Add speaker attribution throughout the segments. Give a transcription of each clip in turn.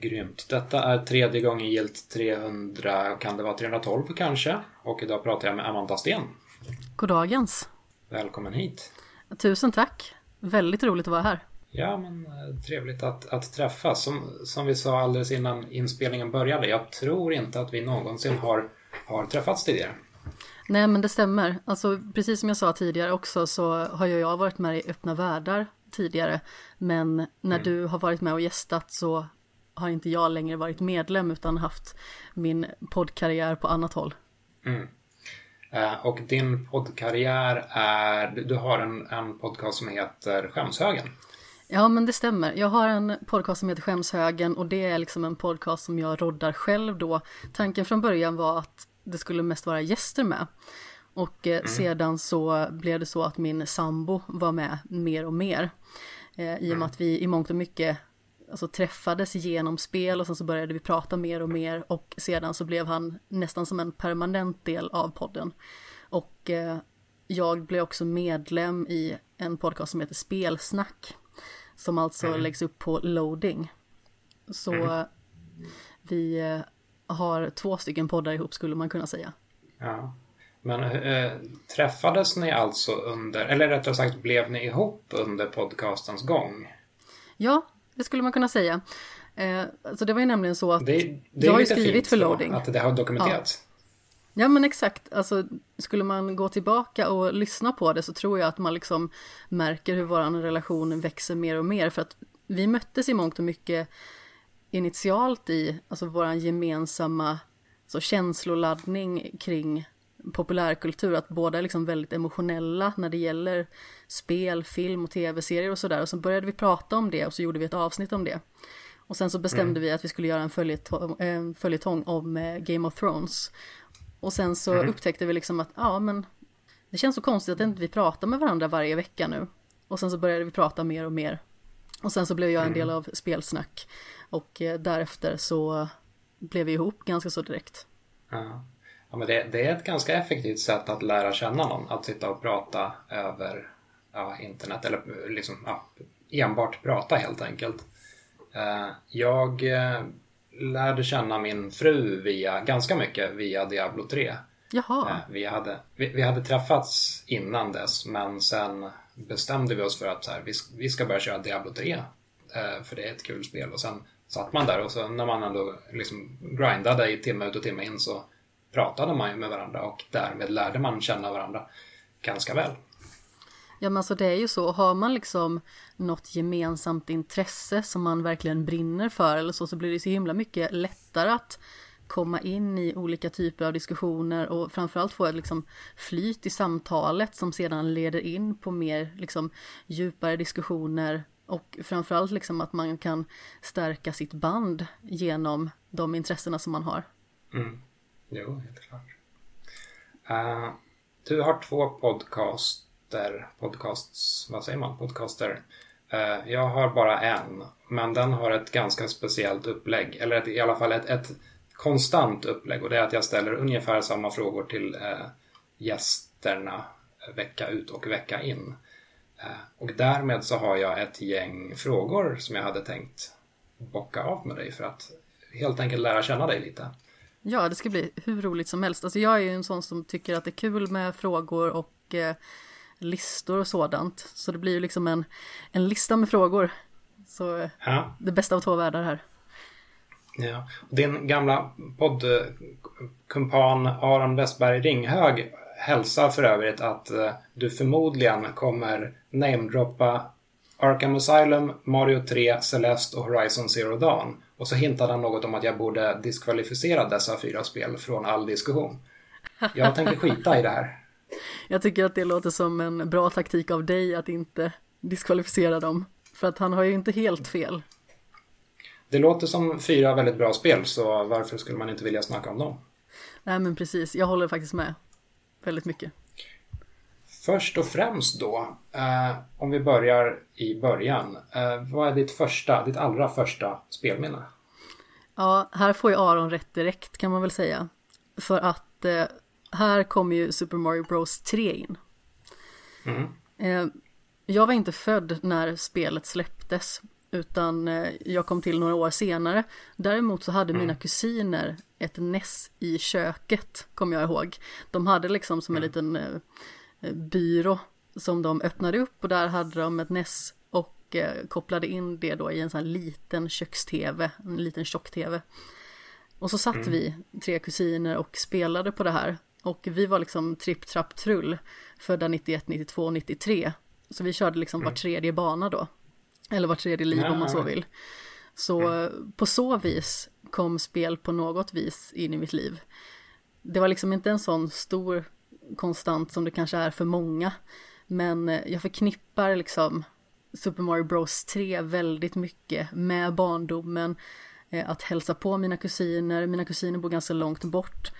Speaker 1: Grymt. Detta är tredje gången gilt 300, kan det vara 312 kanske? Och idag pratar jag med Amanda Sten.
Speaker 2: Goddagens.
Speaker 1: Välkommen hit.
Speaker 2: Tusen tack. Väldigt roligt att vara här.
Speaker 1: Ja, men eh, trevligt att, att träffas. Som, som vi sa alldeles innan inspelningen började, jag tror inte att vi någonsin har, har träffats tidigare.
Speaker 2: Nej, men det stämmer. Alltså, precis som jag sa tidigare också så har jag varit med i Öppna Världar tidigare. Men när mm. du har varit med och gästat så har inte jag längre varit medlem utan haft min poddkarriär på annat håll.
Speaker 1: Mm. Eh, och din poddkarriär är, du har en, en podcast som heter Skämshögen.
Speaker 2: Ja men det stämmer. Jag har en podcast som heter Skämshögen och det är liksom en podcast som jag roddar själv då. Tanken från början var att det skulle mest vara gäster med. Och eh, mm. sedan så blev det så att min sambo var med mer och mer. Eh, I och med mm. att vi i mångt och mycket alltså, träffades genom spel och sen så började vi prata mer och mer och sedan så blev han nästan som en permanent del av podden. Och eh, jag blev också medlem i en podcast som heter Spelsnack som alltså mm. läggs upp på loading. Så mm. vi eh, har två stycken poddar ihop skulle man kunna säga.
Speaker 1: Ja. Men äh, träffades ni alltså under, eller rättare sagt blev ni ihop under podcastens gång?
Speaker 2: Ja, det skulle man kunna säga. Eh, så det var ju nämligen så att det, det jag har ju skrivit för loading.
Speaker 1: Att det har dokumenterats.
Speaker 2: Ja. ja men exakt, alltså skulle man gå tillbaka och lyssna på det så tror jag att man liksom märker hur vår relation växer mer och mer för att vi möttes i mångt och mycket initialt i alltså vår gemensamma så känsloladdning kring populärkultur, att båda är liksom väldigt emotionella när det gäller spel, film och tv-serier och sådär. Och så började vi prata om det och så gjorde vi ett avsnitt om det. Och sen så bestämde mm. vi att vi skulle göra en följetong, en följetong om eh, Game of Thrones. Och sen så mm. upptäckte vi liksom att, ja men det känns så konstigt att inte vi pratar med varandra varje vecka nu. Och sen så började vi prata mer och mer. Och sen så blev jag en del mm. av spelsnack. Och eh, därefter så blev vi ihop ganska så direkt.
Speaker 1: Ja. Ja, men det, det, är ett ganska effektivt sätt att lära känna någon, att sitta och prata över ja, internet eller liksom ja, enbart prata helt enkelt. Eh, jag eh, lärde känna min fru via, ganska mycket via Diablo 3.
Speaker 2: Jaha. Eh,
Speaker 1: vi hade, vi, vi, hade träffats innan dess men sen bestämde vi oss för att så här, vi, vi ska börja köra Diablo 3 för det är ett kul spel och sen satt man där och så när man ändå liksom grindade i timme ut och timme in så pratade man ju med varandra och därmed lärde man känna varandra ganska väl.
Speaker 2: Ja men alltså det är ju så, har man liksom något gemensamt intresse som man verkligen brinner för eller så, så blir det så himla mycket lättare att komma in i olika typer av diskussioner och framförallt få ett liksom flyt i samtalet som sedan leder in på mer liksom djupare diskussioner och framförallt liksom att man kan stärka sitt band genom de intressena som man har.
Speaker 1: Mm. Jo, helt klart. Uh, du har två podcast podcaster, podcasts, vad säger man, podcaster. Eh, jag har bara en, men den har ett ganska speciellt upplägg, eller ett, i alla fall ett, ett, konstant upplägg och det är att jag ställer ungefär samma frågor till eh, gästerna vecka ut och vecka in. Eh, och därmed så har jag ett gäng frågor som jag hade tänkt bocka av med dig för att helt enkelt lära känna dig lite.
Speaker 2: Ja, det ska bli hur roligt som helst. Alltså jag är ju en sån som tycker att det är kul med frågor och eh, listor och sådant. Så det blir ju liksom en, en lista med frågor. Så ja. det bästa av två världar här.
Speaker 1: Ja. Din gamla poddkumpan Aron Westberg Ringhög hälsar för övrigt att eh, du förmodligen kommer namedroppa Arkham Asylum, Mario 3, Celeste och Horizon Zero Dawn. Och så hintade han något om att jag borde diskvalificera dessa fyra spel från all diskussion. Jag tänker skita i det här.
Speaker 2: Jag tycker att det låter som en bra taktik av dig att inte diskvalificera dem. För att han har ju inte helt fel.
Speaker 1: Det låter som fyra väldigt bra spel, så varför skulle man inte vilja snacka om dem?
Speaker 2: Nej men precis, jag håller faktiskt med. Väldigt mycket.
Speaker 1: Först och främst då, eh, om vi börjar i början. Eh, vad är ditt första, ditt allra första spelminne?
Speaker 2: Ja, här får ju Aron rätt direkt kan man väl säga. För att eh, här kommer ju Super Mario Bros 3 in. Mm. Eh, jag var inte född när spelet släpptes. utan eh, jag kom till några år senare. Däremot så hade mm. mina kusiner ett NES i köket, kommer jag ihåg. De hade liksom som en mm. liten eh, byrå som de öppnade upp och där hade de ett NES och kopplade in det då i en sån här liten köks-tv, en liten tjock-tv. Och så satt mm. vi, tre kusiner, och spelade på det här. Och vi var liksom tripp, trapp, trull, födda 91, 92, 93. Så vi körde liksom var mm. tredje bana då. Eller var tredje liv om man så vill. Så mm. på så vis kom spel på något vis in i mitt liv. Det var liksom inte en sån stor konstant som det kanske är för många. Men eh, jag förknippar liksom Super Mario Bros 3 väldigt mycket med barndomen. Eh, att hälsa på mina kusiner, mina kusiner bor ganska långt bort.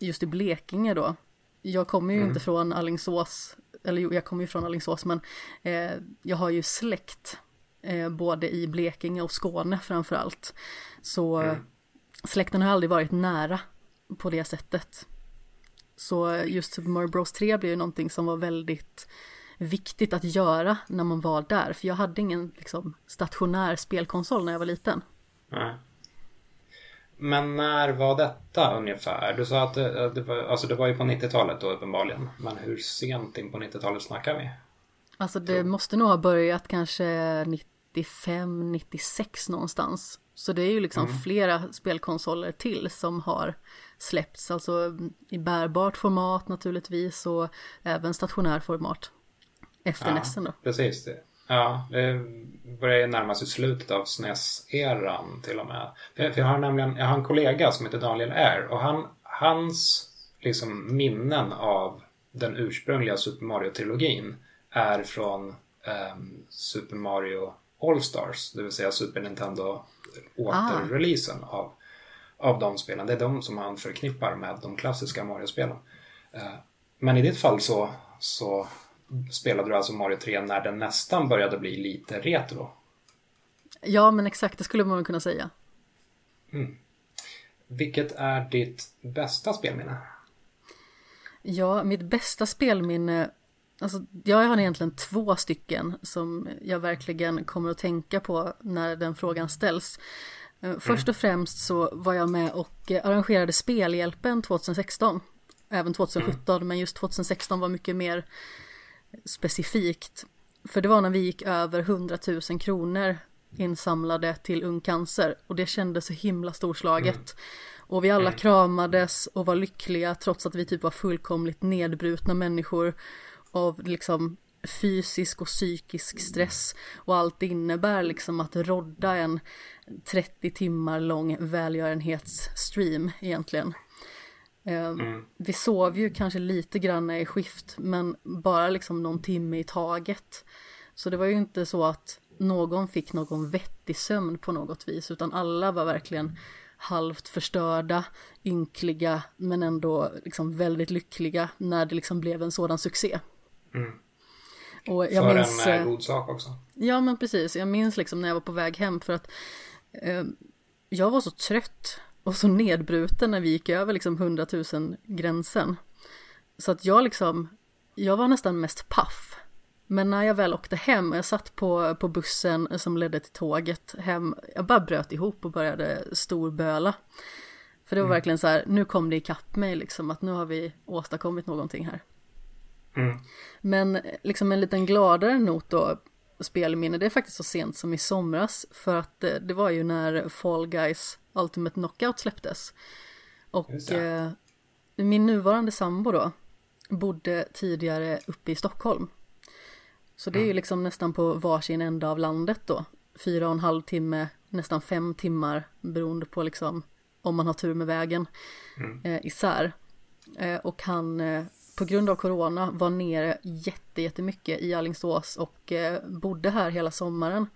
Speaker 2: Eh, just i Blekinge då. Jag kommer ju mm. inte från Allingsås, eller jo, jag kommer ju från Allingsås, men jag har ju släkt både i Blekinge och Skåne framför allt. Så mm. släkten har aldrig varit nära på det sättet. Så just Super Mario Bros 3 blev ju någonting som var väldigt viktigt att göra när man var där. För jag hade ingen liksom, stationär spelkonsol när jag var liten. Nej.
Speaker 1: Men när var detta ungefär? Du sa att det, det, var, alltså det var ju på 90-talet då uppenbarligen. Men hur sent in på 90-talet snackar vi?
Speaker 2: Alltså det måste nog ha börjat kanske 95, 96 någonstans. Så det är ju liksom mm. flera spelkonsoler till som har släppts, alltså i bärbart format naturligtvis och även stationär format. Efter
Speaker 1: ja,
Speaker 2: då.
Speaker 1: Precis. Det. Ja, det börjar närma sig slutet av SNES-eran till och med. För, jag har nämligen jag har en kollega som heter Daniel R och han, hans liksom minnen av den ursprungliga Super Mario-trilogin är från um, Super Mario All-Stars, det vill säga Super Nintendo återreleasen ah. av av de spelen. Det är de som man förknippar med de klassiska Mario-spelen. Eh, men i ditt fall så, så spelade du alltså Mario 3 när den nästan började bli lite retro.
Speaker 2: Ja, men exakt, det skulle man kunna säga.
Speaker 1: Mm. Vilket är ditt bästa spelminne?
Speaker 2: Ja, mitt bästa spelminne Alltså, jag har egentligen två stycken som jag verkligen kommer att tänka på när den frågan ställs. Eh, först och främst så var jag med och eh, arrangerade Spelhjälpen 2016. Även 2017, mm. men just 2016 var mycket mer specifikt. För det var när vi gick över 100 000 kronor insamlade till Ung Cancer och det kändes så himla storslaget. Mm. Och vi alla mm. kramades och var lyckliga trots att vi typ var fullkomligt nedbrutna människor av liksom fysisk och psykisk stress och allt innebär liksom att rodda en 30 timmar lång välgörenhetsstream egentligen. Ehm, mm. Vi sov ju kanske lite grann i skift men bara liksom någon timme i taget. Så det var ju inte så att någon fick någon vettig sömn på något vis utan alla var verkligen halvt förstörda, ynkliga men ändå liksom väldigt lyckliga när det liksom blev en sådan succé. Mm.
Speaker 1: Och jag för minns, en eh, god sak också.
Speaker 2: Ja men precis, jag minns liksom när jag var på väg hem för att eh, jag var så trött och så nedbruten när vi gick över liksom 100 000 gränsen. Så att jag liksom, jag var nästan mest paff. Men när jag väl åkte hem, jag satt på, på bussen som ledde till tåget hem, jag bara bröt ihop och började storböla. För det var mm. verkligen så här, nu kom det ikapp mig liksom, att nu har vi åstadkommit någonting här. Mm. Men liksom en liten gladare not då, spelminne, det är faktiskt så sent som i somras. För att det, det var ju när Fall Guys Ultimate Knockout släpptes. Och eh, min nuvarande sambo då bodde tidigare uppe i Stockholm. Så det är ju mm. liksom nästan på varsin ända av landet då. Fyra och en halv timme, nästan fem timmar beroende på liksom om man har tur med vägen mm. eh, isär. Eh, och han eh, på grund av corona var nere jätte, jättemycket i Allingsås och eh, bodde här hela sommaren.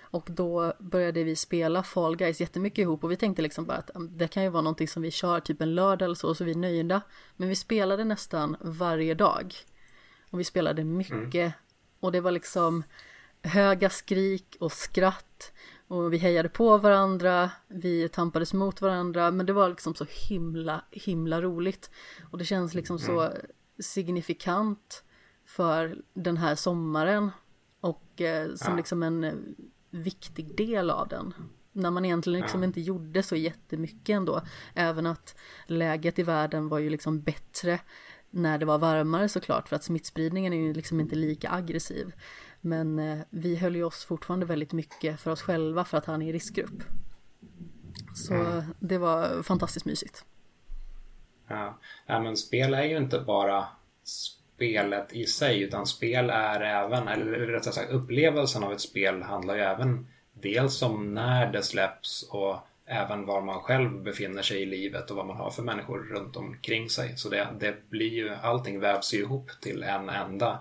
Speaker 2: Och då började vi spela Fall Guys jättemycket ihop och vi tänkte liksom bara att det kan ju vara någonting som vi kör typ en lördag eller så, så vi är nöjda. Men vi spelade nästan varje dag. Och vi spelade mycket. Mm. Och det var liksom höga skrik och skratt. Och vi hejade på varandra, vi tampades mot varandra, men det var liksom så himla, himla roligt. Och det känns liksom så mm signifikant för den här sommaren och eh, som
Speaker 1: Ja.
Speaker 2: liksom en eh, viktig del av den. När man egentligen liksom
Speaker 1: Ja.
Speaker 2: inte gjorde så jättemycket ändå. Även att läget i världen var ju liksom bättre när det var varmare såklart för att smittspridningen är ju liksom inte lika aggressiv. Men eh, vi höll ju oss fortfarande väldigt mycket för oss själva för att han är i riskgrupp. Så
Speaker 1: Mm.
Speaker 2: det var fantastiskt mysigt.
Speaker 1: Ja. ja, men spel är ju inte bara spelet i sig utan spel är även, eller rättare sagt upplevelsen av ett spel handlar ju även dels om när det släpps och även var man själv befinner sig i livet och vad man har för människor runt omkring sig. Så det, det blir ju, allting vävs ju ihop till en enda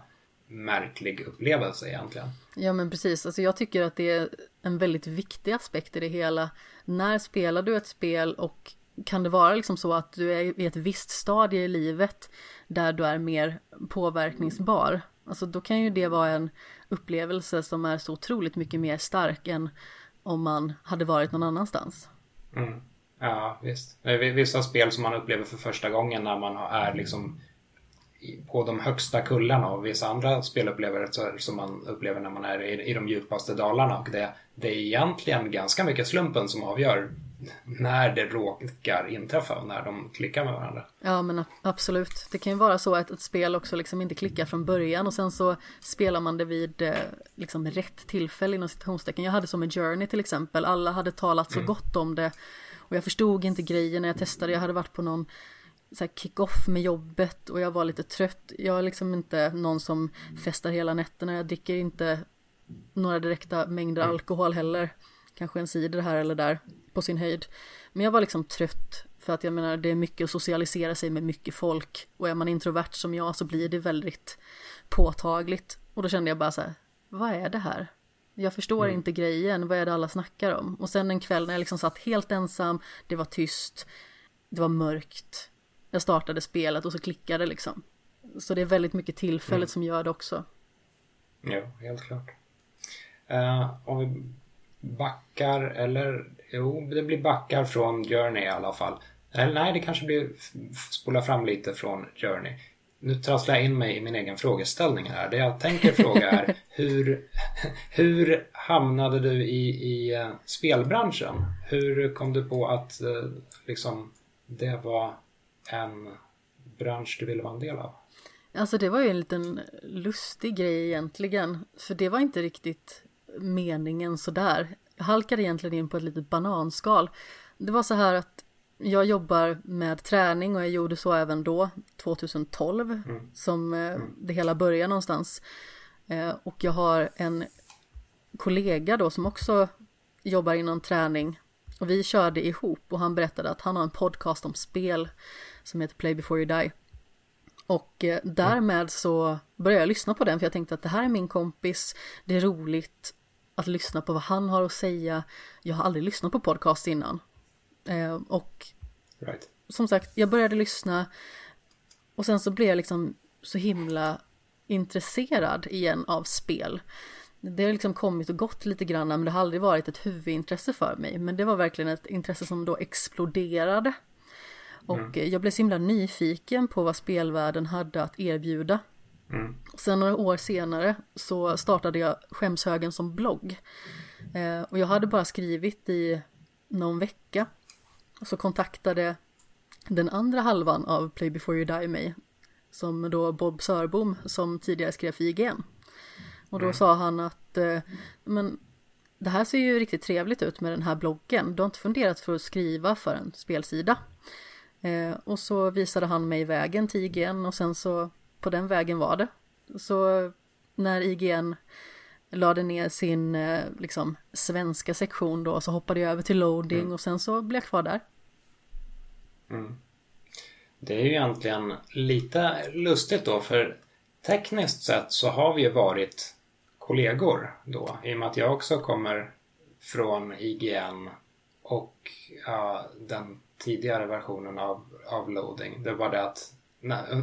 Speaker 1: märklig upplevelse egentligen.
Speaker 2: Ja men precis, alltså jag tycker att det är en väldigt viktig aspekt i det hela. När spelar du ett spel och kan det vara liksom så att du är i ett visst stadie i livet där du är mer påverkningsbar? Alltså då kan ju det vara en upplevelse som är så otroligt mycket mer stark än om man hade varit någon annanstans.
Speaker 1: Mm. Ja, visst. Det är Vissa spel som man upplever för första gången när man är liksom på de högsta kullarna och vissa andra spelupplevelser som man upplever när man är i, i de djupaste dalarna. Och det, det är egentligen ganska mycket slumpen som avgör när det råkar inträffa och när de klickar med varandra.
Speaker 2: Ja men absolut. Det kan ju vara så att ett spel också liksom inte klickar från början och sen så spelar man det vid eh, liksom rätt tillfälle inom citationstecken. Jag hade som en Journey till exempel. Alla hade talat så gott om det och jag förstod inte grejen när jag testade. Jag hade varit på någon så här kick-off med jobbet och jag var lite trött. Jag är liksom inte någon som festar hela nätterna. Jag dricker inte några direkta mängder alkohol heller. Kanske en cider här eller där på sin höjd. Men jag var liksom trött för att jag menar det är mycket att socialisera sig med mycket folk och är man introvert som jag så blir det väldigt påtagligt. Och då kände jag bara så här, vad är det här? Jag förstår inte grejen, vad är det alla snackar om? Och sen en kväll när jag liksom satt helt ensam, det var tyst, det var mörkt. Jag startade spelet och så klickade liksom. Så det är väldigt mycket tillfället som gör det också.
Speaker 1: Jo, helt klart. Eh, om vi backar, eller jo, det blir backar från Journey i alla fall. Eller nej, det kanske blir spola fram lite från Journey. Nu trasslar jag in mig i min egen frågeställning här. Det jag tänker fråga är hur, hur hamnade du i, i eh, spelbranschen? Hur kom du på att eh, liksom, det var en bransch du ville vara en del av?
Speaker 2: Alltså det var ju en liten lustig grej egentligen. För det var inte riktigt meningen sådär. Jag halkade egentligen in på ett litet bananskal. Det var så här att jag jobbar med träning och jag gjorde så även då, 2012, som eh, det hela började någonstans. Eh, och jag har en kollega då som också jobbar inom träning. Och vi körde ihop och han berättade att han har en podcast om spel som heter Play before you die. Och eh, därmed så började jag lyssna på den för jag tänkte att det här är min kompis, det är roligt att lyssna på vad han har att säga. Jag har aldrig lyssnat på podcast innan. Eh, och
Speaker 1: Right.
Speaker 2: som sagt, jag började lyssna och sen så blev jag liksom så himla intresserad igen av spel. Det har liksom kommit och gått lite grann men det har aldrig varit ett huvudintresse för mig. Men det var verkligen ett intresse som då exploderade. Och eh, jag blev så himla nyfiken på vad spelvärlden hade att erbjuda.
Speaker 1: Mm.
Speaker 2: Sen några år senare så startade jag Skämshögen som blogg. Eh, och jag hade bara skrivit i någon vecka. Och så kontaktade den andra halvan av Play before you die mig. Som då Bob Sörbom som tidigare skrev för IGN. Och då sa han att eh, men det här ser ju riktigt trevligt ut med den här bloggen. Du har inte funderat för att skriva för en spelsida. Eh, och så visade han mig vägen till IGN och sen så på den vägen var det. Så när IGN lade ner sin eh, liksom svenska sektion då så hoppade jag över till loading och sen så blev jag kvar där.
Speaker 1: Det är ju egentligen lite lustigt då för tekniskt sett så har vi ju varit kollegor då i och med att jag också kommer från IGN och ja, den tidigare versionen av, av loading. Det var det att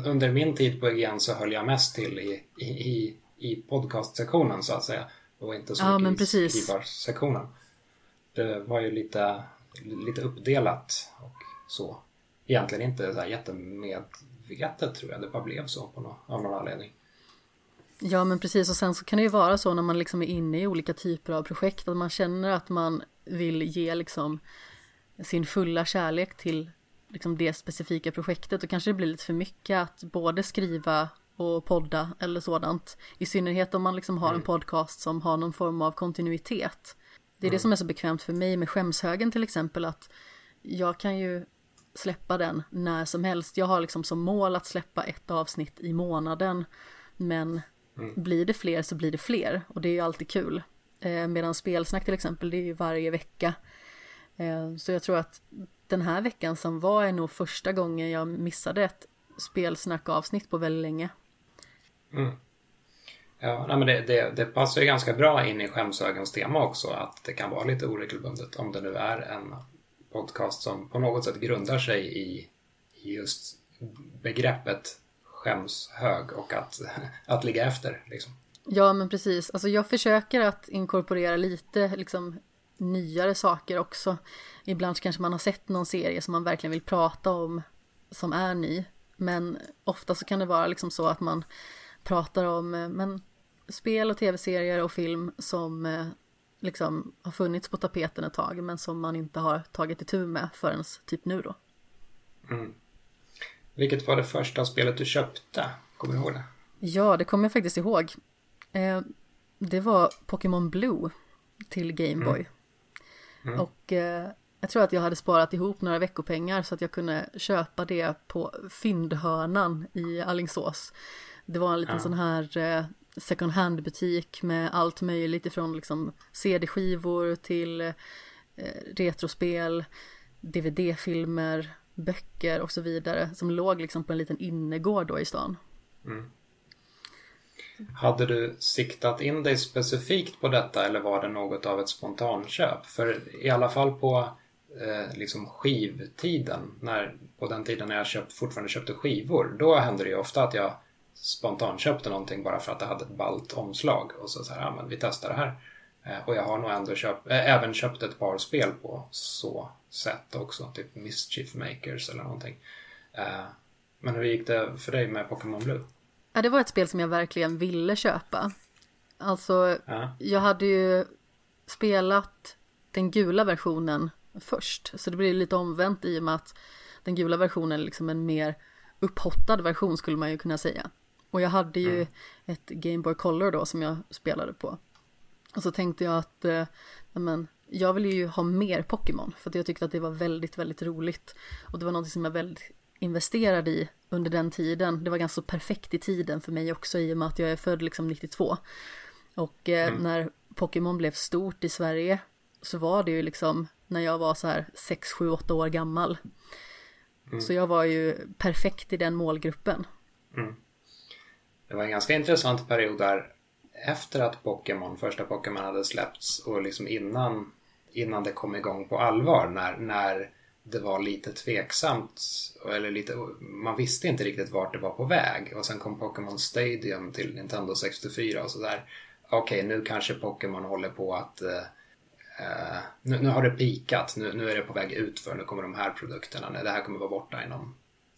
Speaker 1: under min tid på IGN så höll jag mest till i, i, i, i podcastsektionen så att säga och inte så
Speaker 2: Ja,
Speaker 1: mycket i skrivarsektionen. Det var ju lite, lite uppdelat och så. Egentligen inte så här jättemedvetet tror jag. Det bara blev så på nå av någon anledning.
Speaker 2: Ja men precis och sen så kan det ju vara så när man liksom är inne i olika typer av projekt att man känner att man vill ge liksom sin fulla kärlek till liksom det specifika projektet och kanske det blir lite för mycket att både skriva och podda eller sådant. I synnerhet om man liksom har en mm. podcast som har någon form av kontinuitet. Det är mm. det som är så bekvämt för mig med skämshögen till exempel att jag kan ju släppa den när som helst. Jag har liksom som mål att släppa ett avsnitt i månaden. Men mm. blir det fler så blir det fler och det är ju alltid kul. Eh, medan spelsnack till exempel, det är ju varje vecka. Eh, så jag tror att den här veckan som var är nog första gången jag missade ett spelsnackavsnitt på väldigt länge.
Speaker 1: Mm. Ja, nej, men det, det, det, passar ju ganska bra in i skämshögens tema också att det kan vara lite oregelbundet om det nu är en podcast som på något sätt grundar sig i, just begreppet skämshög och att, att ligga efter. Liksom.
Speaker 2: Ja, men precis. Alltså jag försöker att inkorporera lite liksom, nyare saker också. Ibland kanske man har sett någon serie som man verkligen vill prata om som är ny. Men ofta så kan det vara liksom så att man pratar om eh, men, spel och tv-serier och film som eh, liksom har funnits på tapeten ett tag men som man inte har tagit itu med förrän typ nu då.
Speaker 1: Mm. Vilket var det första spelet du köpte? Kommer du ihåg det?
Speaker 2: Ja, det kommer jag faktiskt ihåg. Eh, det var Pokémon Blue till Gameboy. Mm. Mm. Och eh, jag tror att jag hade sparat ihop några veckopengar så att jag kunde köpa det på fyndhörnan i Allingsås. Det var en liten ja. sån här eh, second hand butik med allt möjligt ifrån liksom CD-skivor till eh, retrospel, DVD-filmer, böcker och så vidare som låg liksom på en liten innergård då i stan. Mm.
Speaker 1: Hade du siktat in dig specifikt på detta eller var det något av ett spontanköp? För i alla fall på eh, liksom skivtiden, när, på den tiden när jag köpt, fortfarande köpte skivor, då hände det ju ofta att jag spontanköpte någonting bara för att det hade ett ballt omslag och så, så här, ja men vi testar det här. Eh, och jag har nog ändå köpt, eh, även köpt ett par spel på så sätt också, typ Mischief Makers eller någonting. Eh, men hur gick det för dig med Pokémon Blue?
Speaker 2: Ja, det var ett spel som jag verkligen ville köpa. Alltså, ja. jag hade ju spelat den gula versionen först, så det blir lite omvänt i och med att den gula versionen är liksom en mer upphottad version skulle man ju kunna säga. Och jag hade ju mm. ett Game Boy Color då som jag spelade på. Och så tänkte jag att, eh, men, jag ville ju ha mer Pokémon för att jag tyckte att det var väldigt, väldigt roligt. Och det var något som jag väldigt investerade i under den tiden. Det var ganska perfekt i tiden för mig också i och med att jag är född liksom 92. Och eh, mm. när Pokémon blev stort i Sverige så var det ju liksom när jag var så här 6, 7, 8 år gammal. Mm. Så jag var ju perfekt i den målgruppen. Mm.
Speaker 1: Det var en ganska intressant period där efter att Pokémon, första Pokémon hade släppts och liksom innan, innan det kom igång på allvar när, när det var lite tveksamt eller lite, man visste inte riktigt vart det var på väg och sen kom Pokémon Stadium till Nintendo 64 och sådär. Okej, okay, nu kanske Pokémon håller på att uh, nu, nu, har det pikat, nu, nu är det på väg ut för nu kommer de här produkterna, det här kommer vara borta inom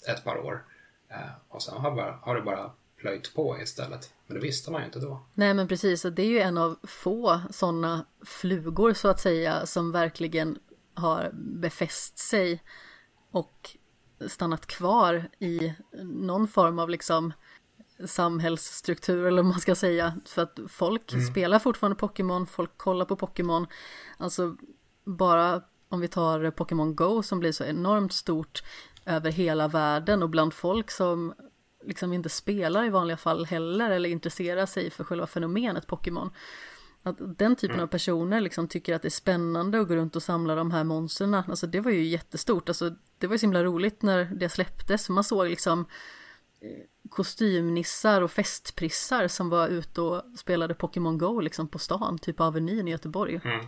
Speaker 1: ett par år. Uh, och sen har, bara, har det bara plöjt på istället. Men det visste man ju inte då.
Speaker 2: Nej men precis, det är ju en av få sådana flugor så att säga som verkligen har befäst sig och stannat kvar i någon form av liksom samhällsstruktur eller vad man ska säga. För att folk mm. spelar fortfarande Pokémon, folk kollar på Pokémon. Alltså bara om vi tar Pokémon Go som blir så enormt stort över hela världen och bland folk som liksom inte spelar i vanliga fall heller eller intresserar sig för själva fenomenet Pokémon. Att den typen mm. av personer liksom tycker att det är spännande att gå runt och samla de här monstren. Alltså det var ju jättestort. Alltså det var ju så himla roligt när det släpptes. Man såg liksom eh, kostymnissar och festprissar som var ute och spelade Pokémon Go liksom på stan, typ Avenyn i Göteborg. Mm.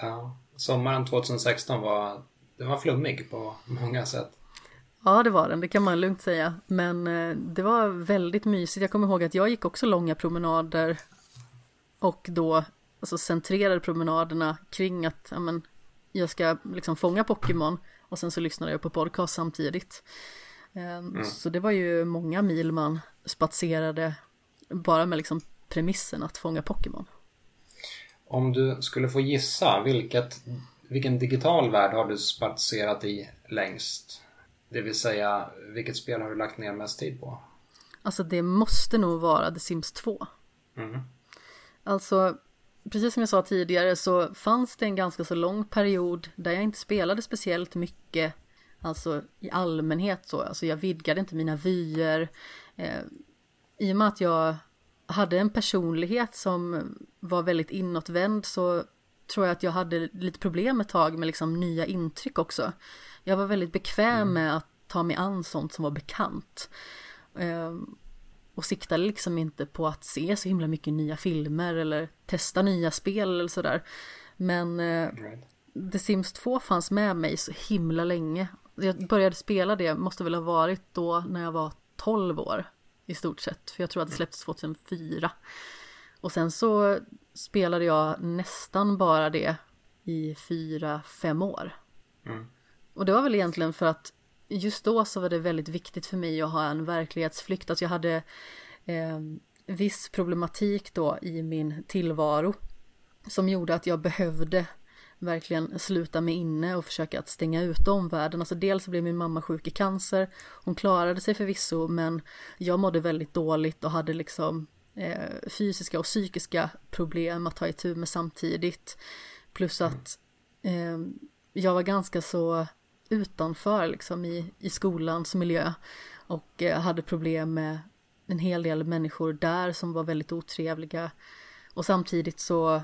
Speaker 1: Ja, sommaren 2016 var, den var flummig på många sätt.
Speaker 2: Ja, det var den, det kan man lugnt säga. Men eh, det var väldigt mysigt. Jag kommer ihåg att jag gick också långa promenader och då alltså, centrerade promenaderna kring att ja, men, jag ska liksom fånga Pokémon och sen så lyssnade jag på podcast samtidigt. Ehm, mm. Så det var ju många mil man spatserade bara med liksom premissen att fånga Pokémon.
Speaker 1: Om du skulle få gissa, vilket, vilken digital värld har du spatserat i längst? Det vill säga, vilket spel har du lagt ner mest tid på?
Speaker 2: Alltså det måste nog vara The Sims 2. Mm. Alltså, precis som jag sa tidigare så fanns det en ganska så lång period där jag inte spelade speciellt mycket, alltså i allmänhet så, alltså jag vidgade inte mina vyer. Eh, I och med att jag hade en personlighet som var väldigt inåtvänd så tror jag att jag hade lite problem ett tag med liksom nya intryck också. Jag var väldigt bekväm mm. med att ta mig an sånt som var bekant. Um, och siktade liksom inte på att se så himla mycket nya filmer eller testa nya spel eller sådär. Men right. The Sims 2 fanns med mig så himla länge. Jag började spela det, måste väl ha varit då när jag var 12 år i stort sett. För jag tror att det släpptes 2004. Och sen så spelade jag nästan bara det i fyra, fem år. Mm. Och det var väl egentligen för att just då så var det väldigt viktigt för mig att ha en verklighetsflykt. Alltså jag hade eh, viss problematik då i min tillvaro som gjorde att jag behövde verkligen sluta mig inne och försöka att stänga ut omvärlden. Alltså dels blev min mamma sjuk i cancer, hon klarade sig förvisso men jag mådde väldigt dåligt och hade liksom eh, fysiska och psykiska problem att ta itu med samtidigt. Plus att eh, jag var ganska så utanför liksom i, i skolans miljö och eh, hade problem med en hel del människor där som var väldigt otrevliga. Och samtidigt så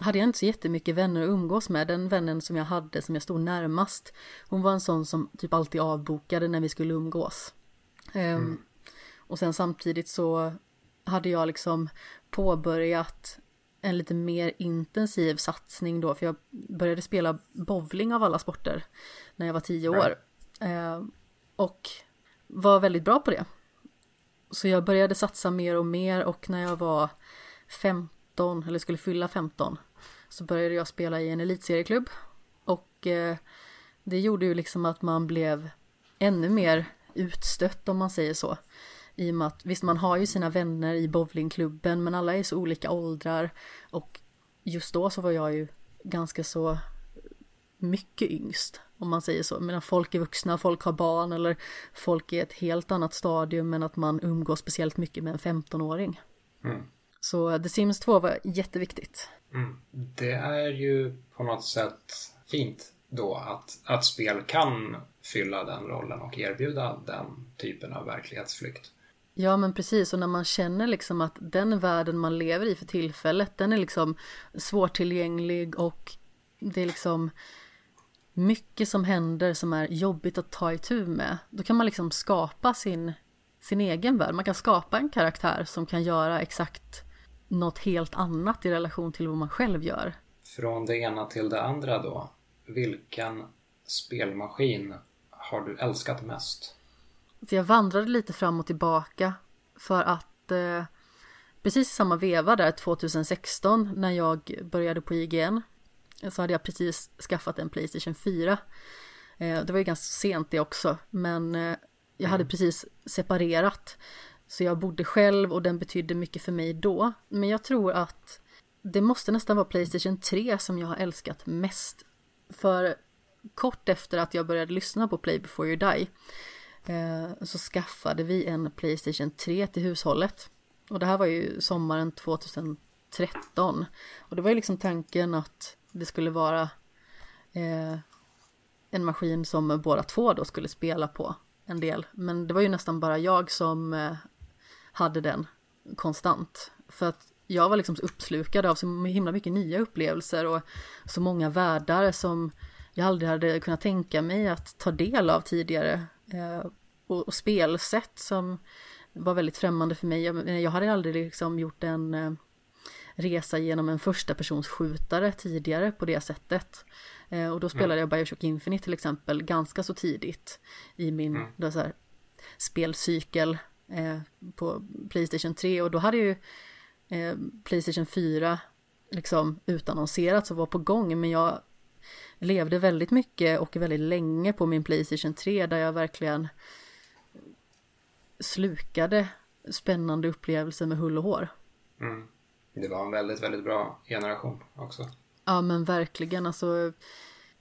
Speaker 2: hade jag inte så jättemycket vänner att umgås med. Den vännen som jag hade som jag stod närmast, hon var en sån som typ alltid avbokade när vi skulle umgås. Um, mm. Och sen samtidigt så hade jag liksom påbörjat en lite mer intensiv satsning då, för jag började spela bowling av alla sporter när jag var tio år. Eh, och var väldigt bra på det. Så jag började satsa mer och mer och när jag var 15, eller skulle fylla 15, så började jag spela i en elitserieklubb. Och eh, det gjorde ju liksom att man blev ännu mer utstött om man säger så. I och med att visst man har ju sina vänner i bowlingklubben men alla är så olika åldrar och just då så var jag ju ganska så mycket yngst om man säger så. Men folk är vuxna, folk har barn eller folk är ett helt annat stadium men att man umgås speciellt mycket med en 15-åring. Mm. Så The Sims 2 var jätteviktigt.
Speaker 1: Mm. Det är ju på något sätt fint då att, att spel kan fylla den rollen och erbjuda den typen av verklighetsflykt.
Speaker 2: Ja men precis och när man känner liksom att den världen man lever i för tillfället den är liksom svårtillgänglig och det är liksom mycket som händer som är jobbigt att ta itu med. Då kan man liksom skapa sin, sin egen värld. Man kan skapa en karaktär som kan göra exakt något helt annat i relation till vad man själv gör.
Speaker 1: Från det ena till det andra då. Vilken spelmaskin har du älskat mest?
Speaker 2: Så jag vandrade lite fram och tillbaka för att eh, precis i samma veva där 2016 när jag började på IGN så hade jag precis skaffat en Playstation 4. Eh, det var ju ganska sent det också men eh, jag hade mm. precis separerat så jag bodde själv och den betydde mycket för mig då. Men jag tror att det måste nästan vara Playstation 3 som jag har älskat mest. För kort efter att jag började lyssna på Play before you die Eh, så skaffade vi en Playstation 3 till hushållet. Och det här var ju sommaren 2013. Och det var ju liksom tanken att det skulle vara eh, en maskin som båda två då skulle spela på en del. Men det var ju nästan bara jag som eh, hade den konstant. För att jag var liksom så uppslukad av så himla mycket nya upplevelser och så många världar som jag aldrig hade kunnat tänka mig att ta del av tidigare. Eh, och, och spelsätt som var väldigt främmande för mig. Jag, jag hade aldrig liksom gjort en eh, resa genom en första persons skjutare tidigare på det sättet. Eh, och då spelade mm. jag Bioshock Infinite till exempel ganska så tidigt i min mm. då så här, spelcykel eh, på Playstation 3 och då hade ju eh, Playstation 4 liksom utannonserats och var på gång men jag levde väldigt mycket och väldigt länge på min Playstation 3 där jag verkligen slukade spännande upplevelse med hull och hår.
Speaker 1: Mm. Det var en väldigt, väldigt bra generation också.
Speaker 2: Ja men verkligen alltså.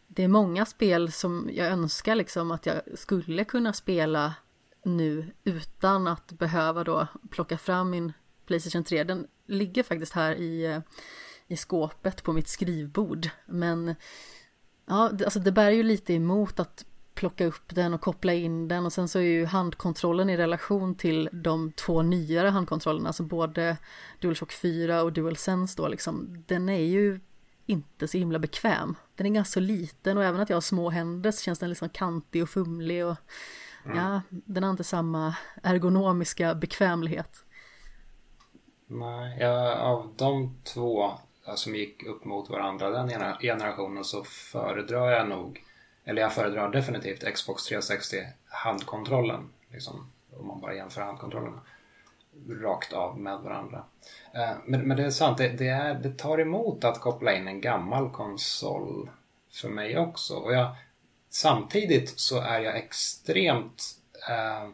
Speaker 2: Det är många spel som jag önskar liksom att jag skulle kunna spela nu utan att behöva då plocka fram min Playstation 3. Den ligger faktiskt här i, eh, i skåpet på mitt skrivbord. Men ja, alltså det bär ju lite emot att plocka upp den och koppla in den och sen så är ju handkontrollen i relation till de två nyare handkontrollerna, alltså både DualShock 4 och DualSense då liksom, den är ju inte så himla bekväm. Den är ganska liten och även att jag har små händer så känns den liksom kantig och fumlig och mm. ja, den har inte samma ergonomiska bekvämlighet.
Speaker 1: Nej, ja, av de två som gick upp mot varandra den generationen så föredrar jag nog eller jag föredrar definitivt Xbox 360 handkontrollen. Liksom, om man bara jämför handkontrollerna rakt av med varandra. Eh, men, men det är sant, det, det, är, det tar emot att koppla in en gammal konsol för mig också. Och jag, samtidigt så är jag extremt eh,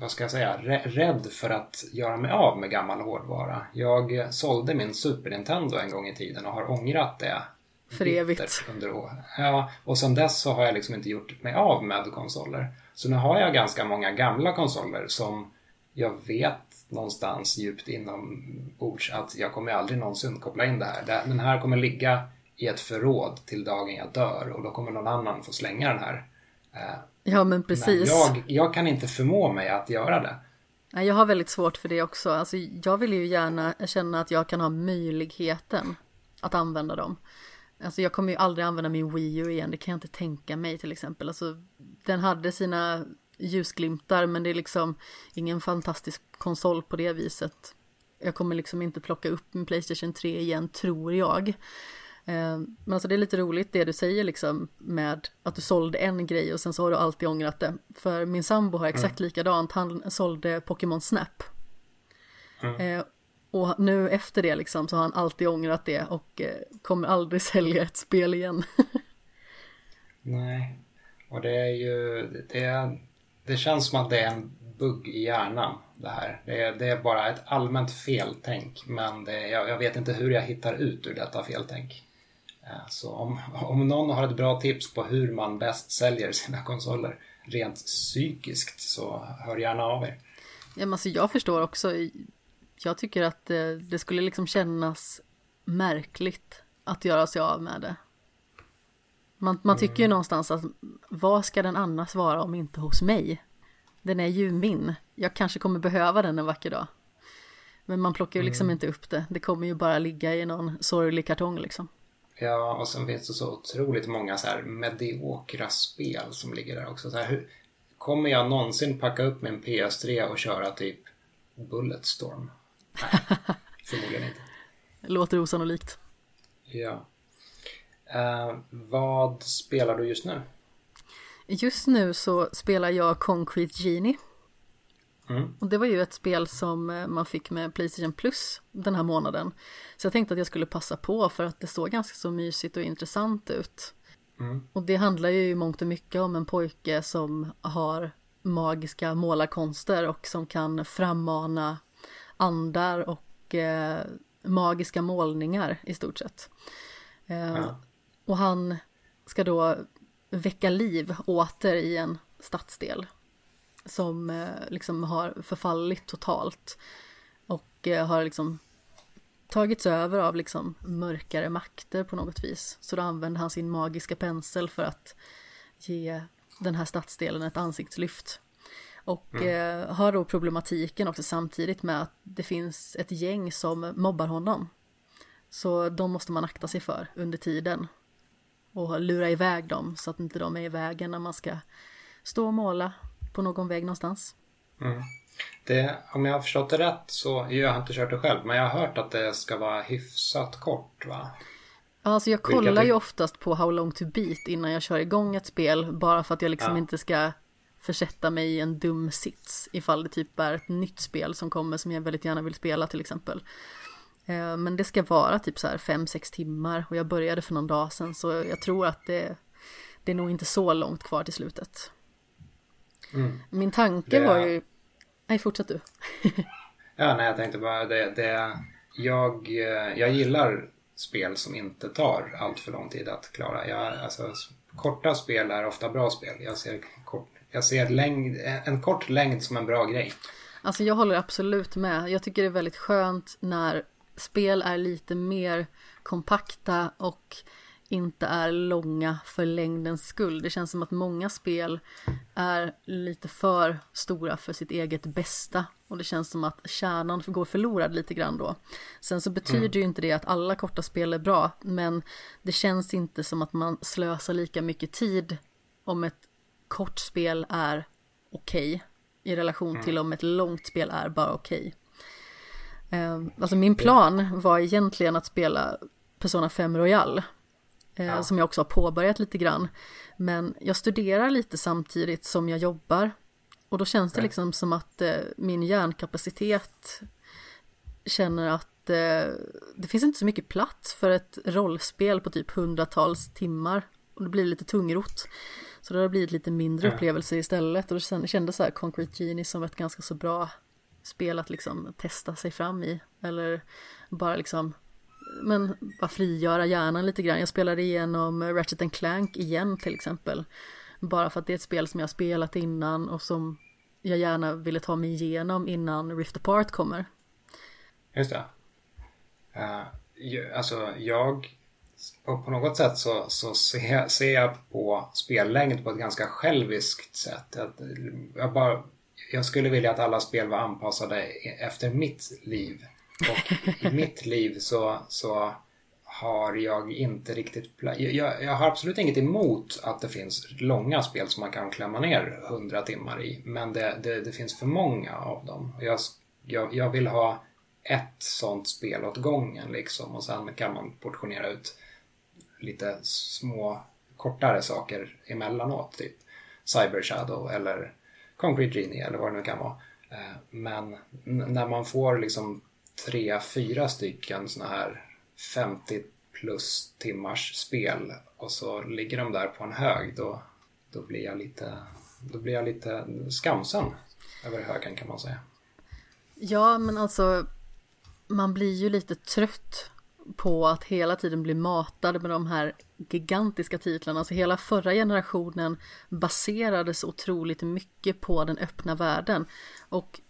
Speaker 1: vad ska jag säga, rädd för att göra mig av med gammal hårdvara. Jag sålde min Super Nintendo en gång i tiden och har ångrat det
Speaker 2: för evigt.
Speaker 1: Under år. Ja, och sen dess så har jag liksom inte gjort mig av med konsoler. Så nu har jag ganska många gamla konsoler som jag vet någonstans djupt inombords att jag kommer aldrig någonsin koppla in det här. Den här kommer ligga i ett förråd till dagen jag dör och då kommer någon annan få slänga den här.
Speaker 2: Eh, ja men precis.
Speaker 1: Men jag, jag kan inte förmå mig att göra det.
Speaker 2: Jag har väldigt svårt för det också. Alltså, jag vill ju gärna känna att jag kan ha möjligheten att använda dem. Alltså jag kommer ju aldrig använda min Wii U igen, det kan jag inte tänka mig till exempel. Alltså, den hade sina ljusglimtar men det är liksom ingen fantastisk konsol på det viset. Jag kommer liksom inte plocka upp min Playstation 3 igen, tror jag. Eh, men alltså det är lite roligt det du säger liksom med att du sålde en grej och sen så har du alltid ångrat det. För min sambo har exakt mm. likadant, han sålde Pokémon Snap. Mm. Och nu efter det liksom så har han alltid ångrat det och eh, kommer aldrig sälja ett spel igen.
Speaker 1: Nej, och det är ju, det, är, det känns som att det är en bugg i hjärnan det här. Det är, det är bara ett allmänt feltänk men det, jag, jag, vet inte hur jag hittar ut ur detta feltänk. Eh, så om, om någon har ett bra tips på hur man bäst säljer sina konsoler rent psykiskt så hör gärna av er.
Speaker 2: Ja, men alltså jag förstår också jag tycker att det, eh, det skulle liksom kännas märkligt att göra sig av med det. Man, man tycker ju mm. någonstans att vad ska den annars vara om inte hos mig? Den är ju min. Jag kanske kommer behöva den en vacker dag. Men man plockar ju liksom mm. inte upp det. Det kommer ju bara ligga i någon sorglig kartong liksom.
Speaker 1: Ja, och sen finns det så otroligt många så här mediokra spel som ligger där också. Så här, hur, kommer jag någonsin packa upp min PS3 och köra typ Bulletstorm? Nej, förmodligen inte.
Speaker 2: Låter osannolikt.
Speaker 1: Ja. Uh, vad spelar du just nu?
Speaker 2: Just nu så spelar jag Concrete Genie. Mm. Och det var ju ett spel som eh, man fick med Playstation Plus den här månaden. Så jag tänkte att jag skulle passa på för att det såg ganska så mysigt och intressant ut. Mm. Och det handlar ju i mångt och mycket om en pojke som har magiska målarkonster och som kan frammana andar och eh, magiska målningar i stort sett. Eh, ja. Och han ska då väcka liv åter i en stadsdel som eh, liksom har förfallit totalt och eh, har liksom tagits över av liksom mörkare makter på något vis. Så då använder han sin magiska pensel för att ge den här stadsdelen ett ansiktslyft. Och mm. eh, har då problematiken också samtidigt med att det finns ett gäng som mobbar honom. Så de måste man akta sig för under tiden. Och lura iväg dem så att inte de är i vägen när man ska stå och måla på någon väg någonstans.
Speaker 1: Mm. Det, om jag har förstått det rätt så, jag har inte kört det själv, men jag har hört att det ska vara hyfsat kort va?
Speaker 2: Alltså jag kollar ju oftast på How long to beat innan jag kör igång ett spel bara för att jag liksom ja. inte ska försätta mig i en dum sits ifall det typ är ett nytt spel som kommer som jag väldigt gärna vill spela till exempel. Eh, men det ska vara typ så här 5-6 timmar och jag började för någon dag sedan så jag tror att det, det är nog inte så långt kvar till slutet. Mm. Min tanke det... var ju Nej, fortsätt du.
Speaker 1: ja, nej, jag tänkte bara det. det jag, eh, jag gillar spel som inte tar allt för lång tid att klara. Jag, alltså, korta spel är ofta bra spel. Jag ser, kort, jag ser längd, en kort längd som en bra grej.
Speaker 2: Alltså jag håller absolut med. Jag tycker det är väldigt skönt när spel är lite mer kompakta och inte är långa för längdens skull. Det känns som att många spel är lite för stora för sitt eget bästa och det känns som att kärnan går förlorad lite grann då. Sen så betyder mm. ju inte det att alla korta spel är bra, men det känns inte som att man slösar lika mycket tid om ett kort spel är okej okay, i relation mm. till om ett långt spel är bara okej. Okay. Eh, alltså min plan var egentligen att spela Persona 5 Royal Eh, ja. Som jag också har påbörjat lite grann. Men jag studerar lite samtidigt som jag jobbar. Och då känns det liksom som att eh, min hjärnkapacitet känner att eh, det finns inte så mycket plats för ett rollspel på typ hundratals timmar. Och det blir lite tungrot. Så det har blivit lite mindre ja. upplevelser istället. Och då kändes så här Concrete Genie som ett ganska så bra spel att liksom testa sig fram i. Eller bara liksom men bara frigöra hjärnan lite grann. Jag spelade igenom Ratchet Clank igen till exempel. Bara för att det är ett spel som jag spelat innan och som jag gärna ville ta mig igenom innan Rift Apart kommer.
Speaker 1: Just det. Uh, alltså jag på, på något sätt så, så ser, ser jag på spellängd på ett ganska själviskt sätt. Jag, jag, bara, jag skulle vilja att alla spel var anpassade efter mitt liv. Och i mitt liv så, så har jag inte riktigt... Jag, jag, har absolut inget emot att det finns långa spel som man kan klämma ner hundra timmar i. Men det, det, det, finns för många av dem. Jag, jag, jag vill ha ett sånt spel åt gången liksom. Och sen kan man portionera ut lite små kortare saker emellanåt. Typ Cyber Shadow eller Concrete Genie eller vad det nu kan vara. Eh, men när man får liksom tre, fyra stycken sådana här 50 plus timmars spel och så ligger de där på en hög då, då blir jag lite då blir jag lite skamsen över högen kan man säga.
Speaker 2: Ja, men alltså man blir ju lite trött på att hela tiden bli matad med de här gigantiska titlarna. Alltså hela förra generationen baserades otroligt mycket på den öppna världen. Och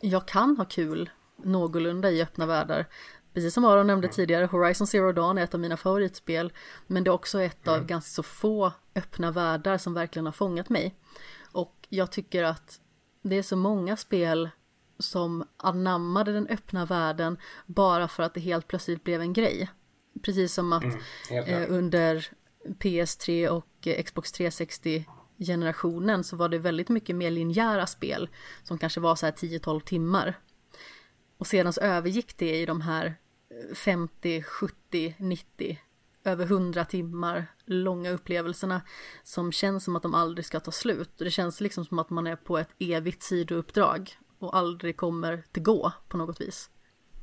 Speaker 2: jag kan ha kul någorlunda i öppna världar. Precis som Aron nämnde tidigare, Horizon Zero Dawn är ett av mina favoritspel. Men det är också ett av mm. ganska så få öppna världar som verkligen har fångat mig. Och jag tycker att det är så många spel som anammade den öppna världen bara för att det helt plötsligt blev en grej. Precis som att mm, eh, under PS3 och eh, Xbox 360 generationen så var det väldigt mycket mer linjära spel som kanske var så här 10-12 timmar. Och sedan så övergick det i de här 50, 70, 90, över 100 timmar långa upplevelserna som känns som att de aldrig ska ta slut. Och det känns liksom som att man är på ett evigt sidouppdrag och aldrig kommer till gå på något vis.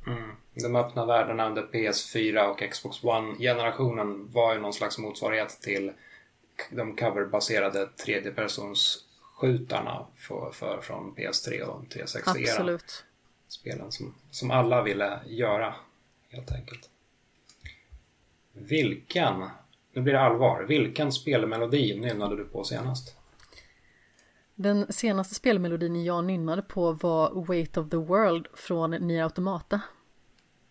Speaker 1: Mm. De öppna världarna under PS4 och Xbox One-generationen var ju någon slags motsvarighet till de coverbaserade tredjepersonsskjutarna för, för, från PS3 och 360
Speaker 2: Absolut
Speaker 1: spelen som, som alla ville göra helt enkelt. Vilken, nu blir det allvar, vilken spelmelodi nynnade du på senast?
Speaker 2: Den senaste spelmelodin jag nynnade på var Weight of the World från Nier Automata.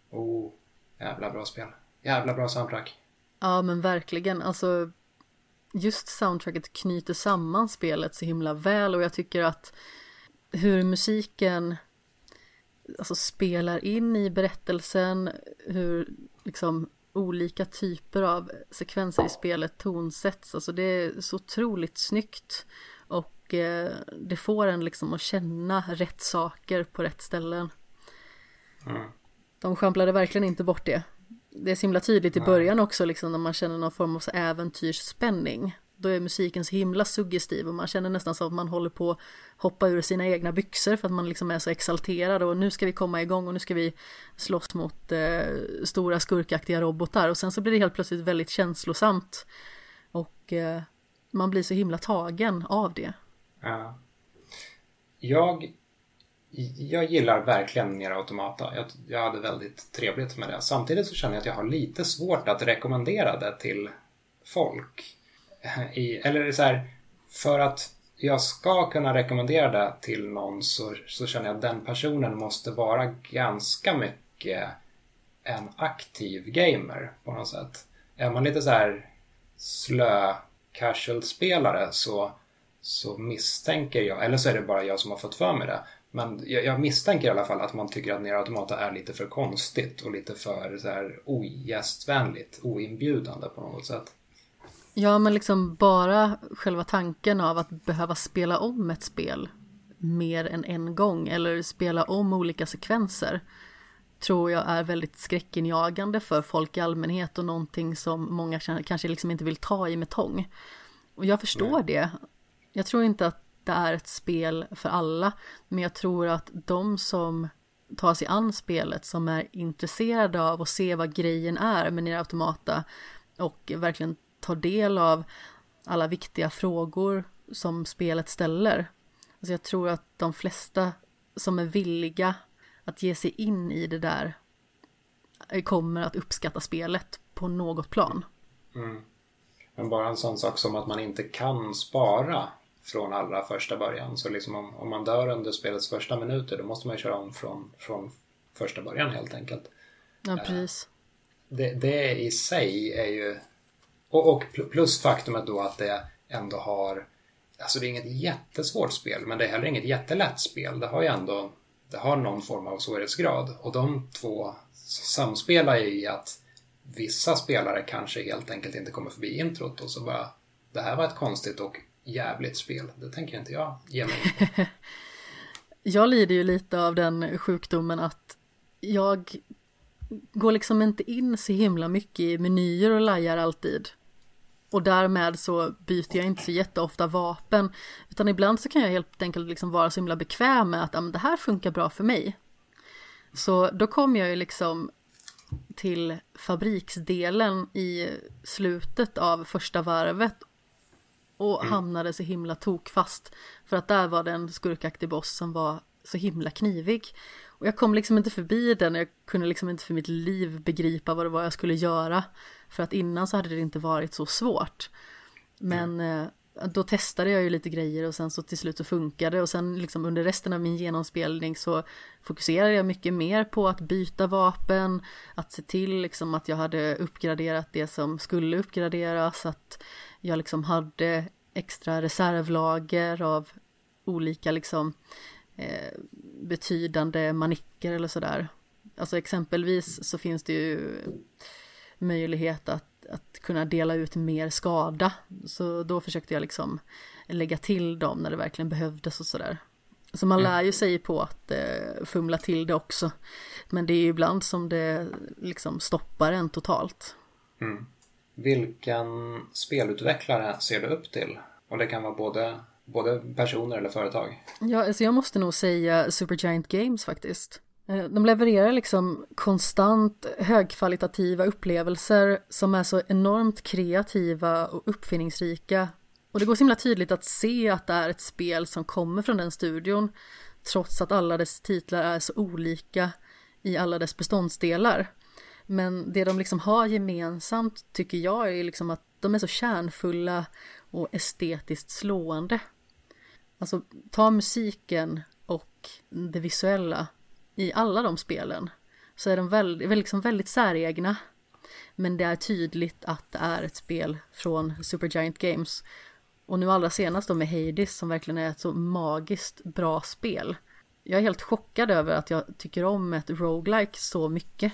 Speaker 1: Oh, jävla bra spel. Jävla bra soundtrack.
Speaker 2: Ja men verkligen, alltså just soundtracket knyter samman spelet så himla väl och jag tycker att hur musiken alltså, spelar in i berättelsen, hur liksom olika typer av sekvenser i spelet tonsätts. Alltså det är så otroligt snyggt och eh, det får en liksom att känna rätt saker på rätt ställen. Mm. De skamplade verkligen inte bort det. Det är så himla tydligt i början också liksom när man känner någon form av äventyrsspänning då är musiken så himla suggestiv och man känner nästan som att man håller på att hoppa ur sina egna byxor för att man liksom är så exalterad och nu ska vi komma igång och nu ska vi slåss mot eh, stora skurkaktiga robotar och sen så blir det helt plötsligt väldigt känslosamt och eh, man blir så himla tagen av det.
Speaker 1: Ja. Jag jag gillar verkligen Nier Automata. Jag, jag hade väldigt trevligt med det. Samtidigt så känner jag att jag har lite svårt att rekommendera det till folk. I, eller så här, för att jag ska kunna rekommendera det till någon så, så känner jag att den personen måste vara ganska mycket en aktiv gamer på något sätt. Är man lite så här slö casual-spelare så, så misstänker jag, eller så är det bara jag som har fått för mig det, men jag, jag misstänker i alla fall att man tycker att Nier Automata är lite för konstigt och lite för så här ogästvänligt, oinbjudande på något sätt.
Speaker 2: Ja, men liksom bara själva tanken av att behöva spela om ett spel mer än en gång eller spela om olika sekvenser tror jag är väldigt skräckinjagande för folk i allmänhet och någonting som många kanske liksom inte vill ta i med tång. Och jag förstår Nej. det. Jag tror inte att det är ett spel för alla, men jag tror att de som tar sig an spelet, som är intresserade av att se vad grejen är med Nier Automata och verkligen tar del av alla viktiga frågor som spelet ställer. Alltså jag tror att de flesta som är villiga att ge sig in i det där kommer att uppskatta spelet på något plan.
Speaker 1: Mm. Men bara en sån sak som att man inte kan spara från allra första början. Så liksom om, om man dör under spelets första minuter då måste man köra om från, från första början helt enkelt.
Speaker 2: Ja, eh, precis.
Speaker 1: Det, det i sig är ju... Och, och plus faktumet då att det ändå har... Alltså det är inget jättesvårt spel men det är heller inget jättelätt spel. Det har ju ändå det har någon form av svårighetsgrad. Och de två samspelar ju i att vissa spelare kanske helt enkelt inte kommer förbi introt och så bara det här var ett konstigt och jävligt spel. Det tänker inte jag ge mig
Speaker 2: Jag lider ju lite av den sjukdomen att jag går liksom inte in så himla mycket i menyer och lajar alltid. Och därmed så byter jag inte så jätteofta vapen. Utan ibland så kan jag helt enkelt liksom vara så himla bekväm med att ja, det här funkar bra för mig. Så då kom jag ju liksom till fabriksdelen i slutet av första varvet och mm. hamnade så himla tokfast. För att där var det en skurkaktig boss som var så himla knivig. Och jag kom liksom inte förbi den, jag kunde liksom inte för mitt liv begripa vad det var jag skulle göra. För att innan så hade det inte varit så svårt. Men mm då testade jag ju lite grejer och sen så till slut så funkade och sen liksom under resten av min genomspelning så fokuserade jag mycket mer på att byta vapen, att se till liksom att jag hade uppgraderat det som skulle uppgraderas, att jag liksom hade extra reservlager av olika liksom eh, betydande manicker eller sådär. Alltså exempelvis så finns det ju möjlighet att, att kunna dela ut mer skada. Så då försökte jag liksom lägga till dem när det verkligen behövdes och sådär. Så man lär ju sig på att eh, fumla till det också. Men det är ju ibland som det liksom stoppar en totalt.
Speaker 1: Mm. Vilken spelutvecklare ser du upp till? Och det kan vara både, både personer eller företag.
Speaker 2: Ja, alltså jag måste nog säga Supergiant Games faktiskt. Eh, de levererar liksom konstant högkvalitativa upplevelser som är så enormt kreativa och uppfinningsrika. Och det går så himla tydligt att se att det är ett spel som kommer från den studion trots att alla dess titlar är så olika i alla dess beståndsdelar. Men det de liksom har gemensamt tycker jag är liksom att de är så kärnfulla och estetiskt slående. Alltså ta musiken och det visuella i alla de spelen så är de väldigt, liksom väldigt säregna. Men det är tydligt att det är ett spel från Supergiant Games. Och nu allra senast då med Hades som verkligen är ett så magiskt bra spel. Jag är helt chockad över att jag tycker om ett roguelike så mycket.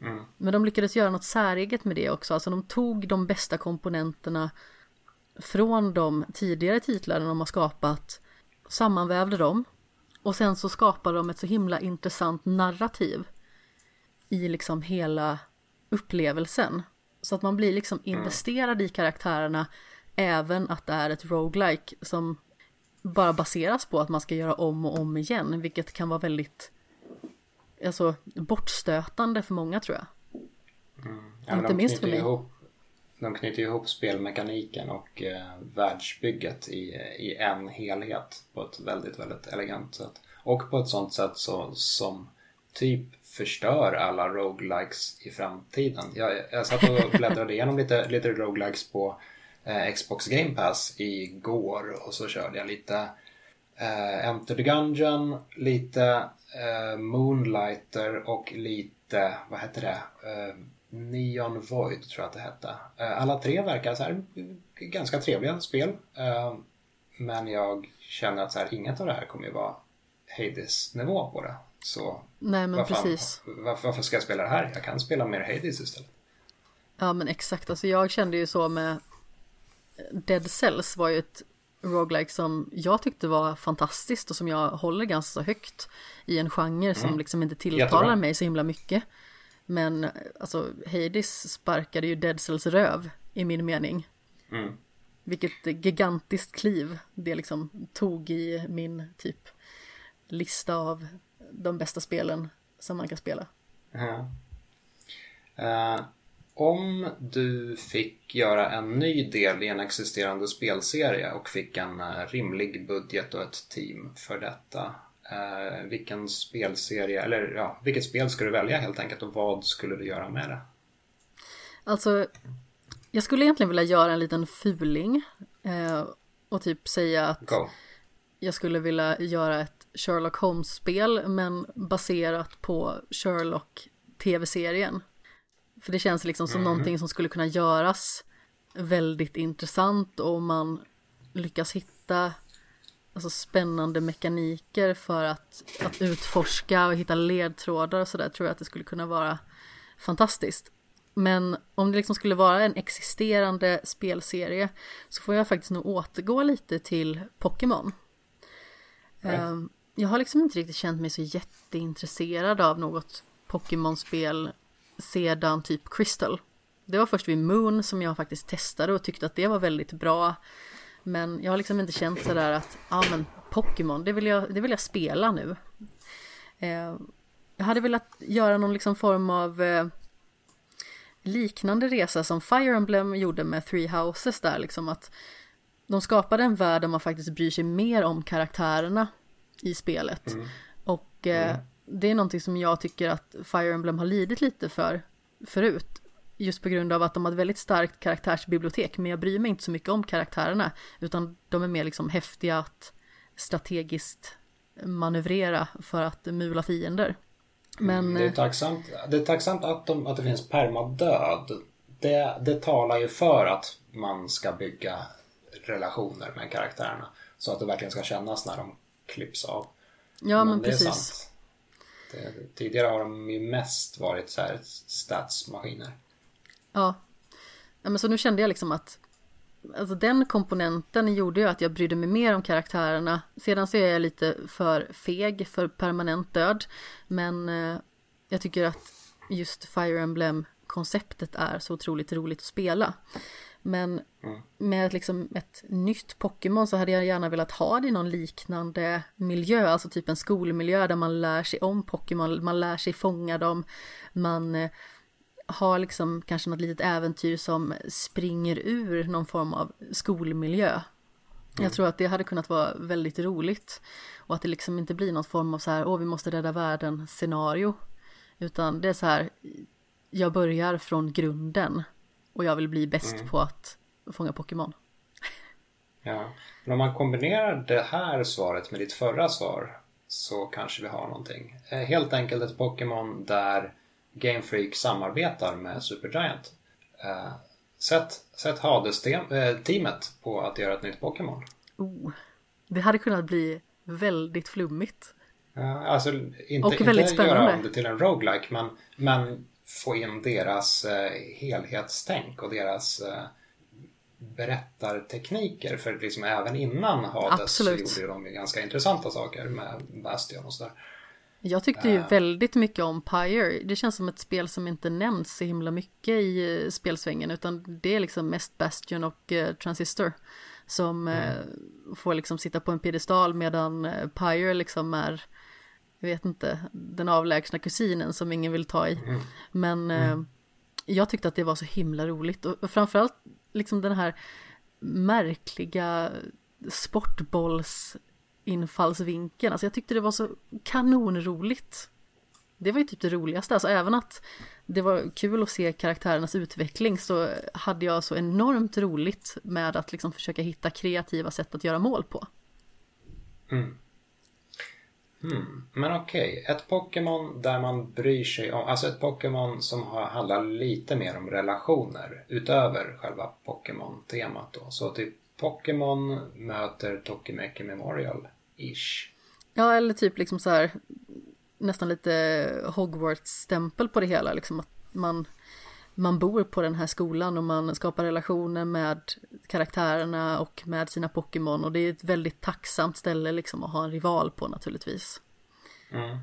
Speaker 2: Mm. Men de lyckades göra något säreget med det också. Alltså de tog de bästa komponenterna från de tidigare titlarna de har skapat, sammanvävde dem och sen så skapar de ett så himla intressant narrativ i liksom hela upplevelsen. Så att man blir liksom mm. investerad i karaktärerna även att det är ett roguelike som bara baseras på att man ska göra om och om igen, vilket kan vara väldigt alltså, bortstötande för många tror jag.
Speaker 1: Mm. Ja, Inte minst för mig. Ihop, de knyter ihop spelmekaniken och eh, världsbygget i, i en helhet på ett väldigt, väldigt elegant sätt. Och på ett sånt sätt så, som typ förstör alla roguelikes i framtiden. Jag, jag satt och bläddrade igenom lite, lite roguelikes på eh, Xbox Game Pass igår och så körde jag lite eh, Enter the Gungeon, lite eh, Moonlighter och lite, vad heter det? Eh, Neon Void tror jag att det hette. Eh, alla tre verkar så här ganska trevliga spel. Eh, men jag känner att så här, inget av det här kommer ju vara Hades-nivå på det. Så
Speaker 2: Nej men
Speaker 1: vad fan,
Speaker 2: precis.
Speaker 1: Varför, varför ska jag spela det här? Jag kan spela mer Hades istället.
Speaker 2: Ja men exakt, alltså jag kände ju så med Dead Cells var ju ett roguelike som jag tyckte var fantastiskt och som jag håller ganska högt i en genre som
Speaker 1: Mm.
Speaker 2: liksom inte tilltalar mig så himla mycket. Men alltså Hades sparkade ju Dead Cells röv i min mening.
Speaker 1: Mm.
Speaker 2: Vilket gigantiskt kliv det liksom tog i min typ lista av de bästa spelen som man kan spela.
Speaker 1: Ja. Eh, om du fick göra en ny del i en existerande spelserie och fick en eh, rimlig budget och ett team för detta. Eh, vilken spelserie, eller ja, vilket spel skulle du välja helt enkelt och vad skulle du göra med det?
Speaker 2: Alltså, jag skulle egentligen vilja göra en liten fuling eh, och typ säga att
Speaker 1: Go!
Speaker 2: jag skulle vilja göra ett Sherlock Holmes-spel men baserat på Sherlock tv-serien. För det känns liksom som någonting som skulle kunna göras väldigt intressant och om man lyckas hitta alltså, spännande mekaniker för att, att utforska och hitta ledtrådar och sådär tror jag att det skulle kunna vara fantastiskt. Men om det liksom skulle vara en existerande spelserie så får jag faktiskt nog återgå lite till Pokémon. Ehm, Jag har liksom inte riktigt känt mig så jätteintresserad av något Pokémon-spel sedan typ Crystal. Det var först vid Moon som jag faktiskt testade och tyckte att det var väldigt bra. Men jag har liksom inte känt sådär att, ja men Pokémon, det vill jag, det vill jag spela nu. Eh, jag hade velat göra någon liksom form av eh, liknande resa som Fire Emblem gjorde med Three Houses där liksom att de skapade en värld där man faktiskt bryr sig mer om karaktärerna i spelet. Och eh, det är någonting som jag tycker att Fire Emblem har lidit lite för förut. Just på grund av att de har ett väldigt starkt karaktärsbibliotek, men jag bryr mig inte så mycket om karaktärerna, utan de är mer liksom häftiga att strategiskt manövrera för att mula fiender. Men
Speaker 1: Det är
Speaker 2: eh,
Speaker 1: tacksamt, det är tacksamt att, de, att det finns permadöd. Det, det talar ju för att man ska bygga relationer med karaktärerna. Så att det verkligen ska kännas när de klipps av.
Speaker 2: ja, men,
Speaker 1: det är
Speaker 2: precis.
Speaker 1: sant. Det, tidigare har de ju mest varit så här statsmaskiner.
Speaker 2: Ja. ja, men så nu kände jag liksom att Alltså den komponenten gjorde ju att jag brydde mig mer om karaktärerna. Sedan så är jag lite för feg för permanent död. Men eh, jag tycker att just Fire Emblem-konceptet är så otroligt roligt att spela. Men med liksom ett nytt Pokémon så hade jag gärna velat ha det i någon liknande miljö, alltså typ en skolmiljö där man lär sig om Pokémon, man lär sig fånga dem, man eh, har liksom kanske något litet äventyr som springer ur någon form av skolmiljö. Jag tror att det hade kunnat vara väldigt roligt och att det liksom inte blir någon form av så här, åh vi måste rädda världen scenario. Utan det är så här, jag börjar från grunden och jag vill bli bäst på att fånga Pokémon.
Speaker 1: Ja. Men om man kombinerar det här svaret med ditt förra svar så kanske vi har någonting. Eh, Helt enkelt ett Pokémon där Game Freak samarbetar med Supergiant. Eh, Sätt, sätt Hades-teamet på att göra ett nytt Pokémon.
Speaker 2: Oh, det hade kunnat bli väldigt flummigt.
Speaker 1: Ja, alltså inte,
Speaker 2: Och väldigt
Speaker 1: inte göra
Speaker 2: spännande.
Speaker 1: om det till en roguelike men, men få in deras eh, helhetstänk och deras eh, berättartekniker. För liksom även innan Hades
Speaker 2: Absolut.
Speaker 1: gjorde de ju ganska intressanta saker med Bastion och sådär.
Speaker 2: Jag tyckte ju väldigt mycket om Pyre. Det känns som ett spel som inte nämns så himla mycket i eh, spelsvängen utan det är liksom mest Bastion och eh, Transistor som eh, får liksom sitta på en piedestal medan eh, Pyre liksom är, jag vet inte, den avlägsna kusinen som ingen vill ta i. Men eh, jag tyckte att det var så himla roligt. Och, och framförallt liksom den här märkliga sportbolls infallsvinkeln. Alltså jag tyckte det var så kanonroligt. Det var ju typ det roligaste, alltså även att det var kul att se karaktärernas utveckling så hade jag så enormt roligt med att liksom försöka hitta kreativa sätt att göra mål på.
Speaker 1: Mm. Mm. Men okej, okay. ett Pokémon där man bryr sig om, alltså ett Pokémon som handlar lite mer om relationer utöver själva Pokémon-temat då. Så typ Pokémon möter Tokimeki Memorial. Memorial-ish.
Speaker 2: Ja, eller typ liksom så här nästan lite Hogwarts-stämpel på det hela, liksom att man, man bor på den här skolan och man skapar relationer med karaktärerna och med sina Pokémon och det är ett väldigt tacksamt ställe liksom att ha en rival på naturligtvis.
Speaker 1: Mm.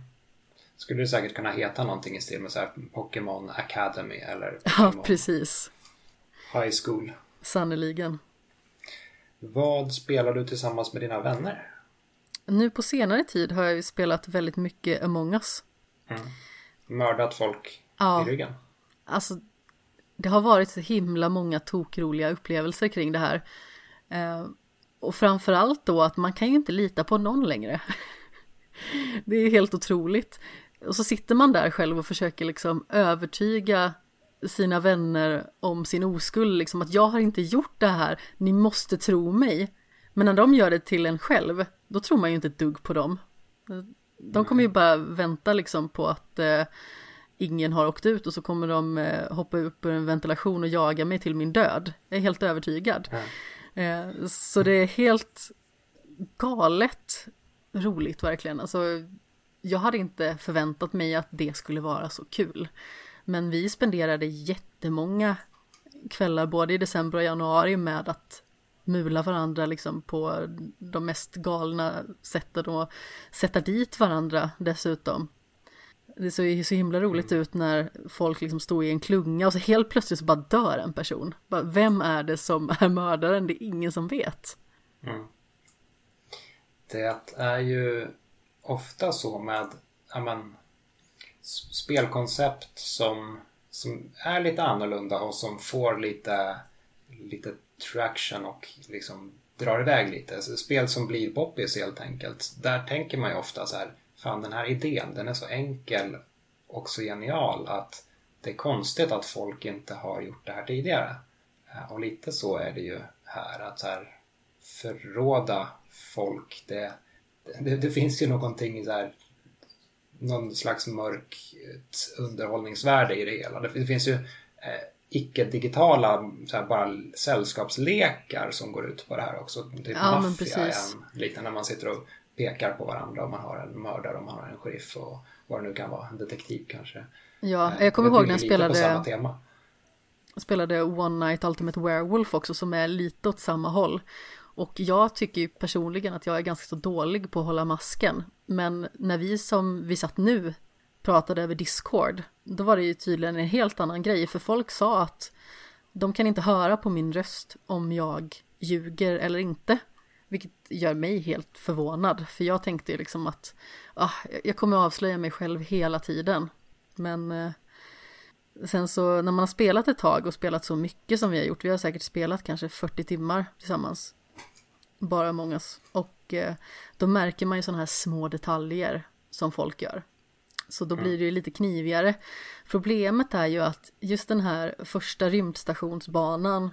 Speaker 1: Skulle det säkert kunna heta någonting i stil med så här Pokémon Academy eller
Speaker 2: Pokémon Ja, precis.
Speaker 1: High School.
Speaker 2: Sannerligen.
Speaker 1: Vad spelar du tillsammans med dina vänner?
Speaker 2: Nu på senare tid har jag ju spelat väldigt mycket Among Us.
Speaker 1: Mm. Mördat folk ja. i ryggen.
Speaker 2: Alltså, det har varit så himla många tokroliga upplevelser kring det här. Eh, och framförallt då att man kan ju inte lita på någon längre. det är helt otroligt. Och så sitter man där själv och försöker liksom övertyga sina vänner om sin oskuld, liksom att jag har inte gjort det här, ni måste tro mig. Men när de gör det till en själv, då tror man ju inte ett dugg på dem. De kommer ju bara vänta liksom på att eh, ingen har åkt ut och så kommer de eh, hoppa upp ur en ventilation och jaga mig till min död. Jag är helt övertygad. Mm. Eh, så det är helt galet roligt verkligen. Alltså, jag hade inte förväntat mig att det skulle vara så kul. Men vi spenderade jättemånga kvällar både i december och januari med att mula varandra liksom på de mest galna sätten och sätta dit varandra dessutom. Det såg så himla roligt ut när folk liksom stod i en klunga och så helt plötsligt så bara dör en person. vem är det som är mördaren? Det är ingen som vet. Mm.
Speaker 1: Det är ju ofta så med men, spelkoncept som, som är lite annorlunda och som får lite, lite traction och liksom drar iväg lite. Så spel som blir poppis helt enkelt. Där tänker man ju ofta så här, fan den här idén den är så enkel och så genial att det är konstigt att folk inte har gjort det här tidigare. Eh, och lite så är det ju här att så här, förråda folk det, det, det finns ju någonting så här någon slags mörkt eh, underhållningsvärde i det hela. Det, det finns ju eh, icke-digitala bara sällskapslekar som går ut på det här också. Typ ja, maffia liknande när man sitter och pekar på varandra om man har en mördare, om man har en sheriff och vad det nu kan vara, en detektiv kanske.
Speaker 2: Ja, eh, jag kommer ihåg när jag spelade spelade One Night Ultimate Werewolf också som är lite åt samma håll. Och jag tycker personligen att jag är ganska så dålig på att hålla masken. Men när vi som vi satt nu pratade över Discord, då var det ju tydligen en helt annan grej. För folk sa att de kan inte höra på min röst om jag ljuger eller inte. Vilket gör mig helt förvånad. För jag tänkte ju liksom att ah, jag kommer avslöja mig själv hela tiden. Men eh, sen så när man har spelat ett tag och spelat så mycket som vi har gjort. Vi har säkert spelat kanske 40 timmar tillsammans. Bara många. Och eh, då märker man ju sådana här små detaljer som folk gör. Så då blir det ju lite knivigare. Problemet är ju att just den här första rymdstationsbanan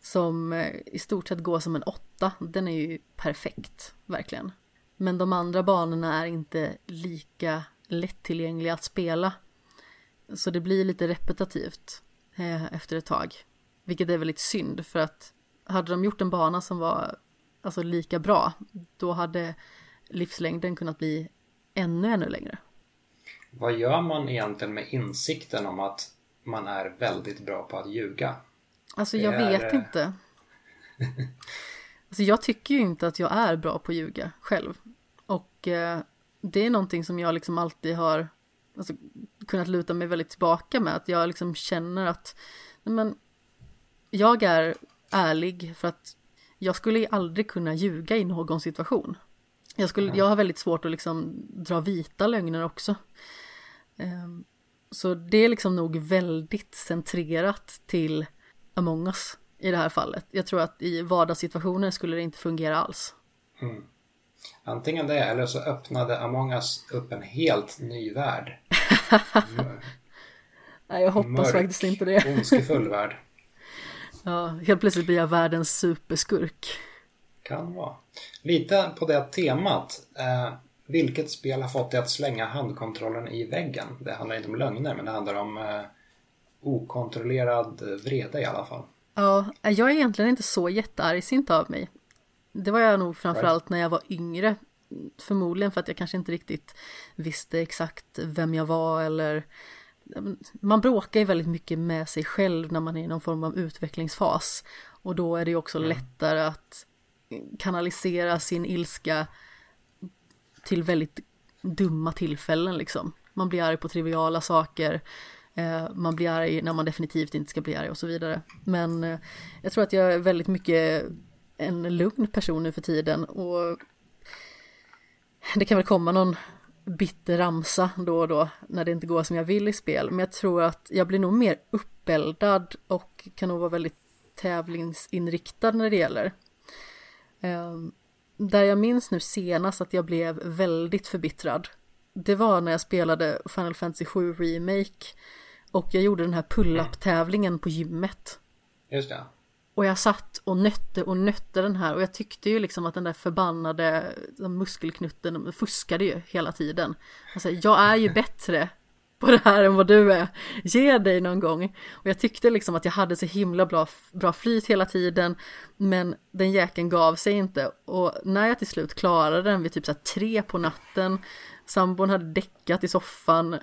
Speaker 2: som eh, i stort sett går som en åtta, den är ju perfekt, verkligen. Men de andra banorna är inte lika lättillgängliga att spela. Så det blir lite repetitivt eh, efter ett tag. Vilket är väldigt synd för att hade de gjort en bana som var alltså lika bra, då hade livslängden kunnat bli ännu, ännu längre.
Speaker 1: Vad gör man egentligen med insikten om att man är väldigt bra på att ljuga?
Speaker 2: Alltså jag är... vet inte. alltså jag tycker ju inte att jag är bra på att ljuga själv. Och eh, det är någonting som jag liksom alltid har alltså, kunnat luta mig väldigt tillbaka med. Att jag liksom känner att men, jag är ärlig för att jag skulle aldrig kunna ljuga i någon situation. Jag, skulle, jag har väldigt svårt att liksom dra vita lögner också. Ehm, så det är liksom nog väldigt centrerat till Among us i det här fallet. Jag tror att i vardagssituationer skulle det inte fungera alls. Mm.
Speaker 1: Antingen det eller så öppnade Among Us upp en helt ny värld.
Speaker 2: Nej, jag hoppas Mörk, faktiskt inte det.
Speaker 1: ondskefull värld.
Speaker 2: Ja, helt plötsligt blir jag världens superskurk.
Speaker 1: Kan vara. Lite på det temat. Eh, vilket spel har fått dig att slänga handkontrollen i väggen? Det handlar inte om lögner, men det handlar om eh, okontrollerad vrede i alla fall.
Speaker 2: Ja, jag är egentligen inte så jätteargsint av mig. Det var jag nog framförallt right. när jag var yngre. Förmodligen för att jag kanske inte riktigt visste exakt vem jag var eller man bråkar ju väldigt mycket med sig själv när man är i någon form av utvecklingsfas. Och då är det ju också mm. lättare att kanalisera sin ilska till väldigt dumma tillfällen liksom. Man blir arg på triviala saker, eh, man blir arg när man definitivt inte ska bli arg och så vidare. Men eh, jag tror att jag är väldigt mycket en lugn person nu för tiden och det kan väl komma någon bitter ramsa då och då när det inte går som jag vill i spel. Men jag tror att jag blir nog mer uppeldad och kan nog vara väldigt tävlingsinriktad när det gäller. Ehm, där jag minns nu senast att jag blev väldigt förbittrad. Det var när jag spelade Final Fantasy 7 Remake och jag gjorde den här pull-up-tävlingen på gymmet.
Speaker 1: Just det.
Speaker 2: Och jag satt och nötte och nötte den här och jag tyckte ju liksom att den där förbannade muskelknutten fuskade ju hela tiden. Alltså, jag är ju bättre på det här än vad du är. Ge dig någon gång. Och jag tyckte liksom att jag hade så himla bra, bra flyt hela tiden. Men den jäkeln gav sig inte. Och när jag till slut klarade den vid typ så tre på natten. Sambon hade däckat i soffan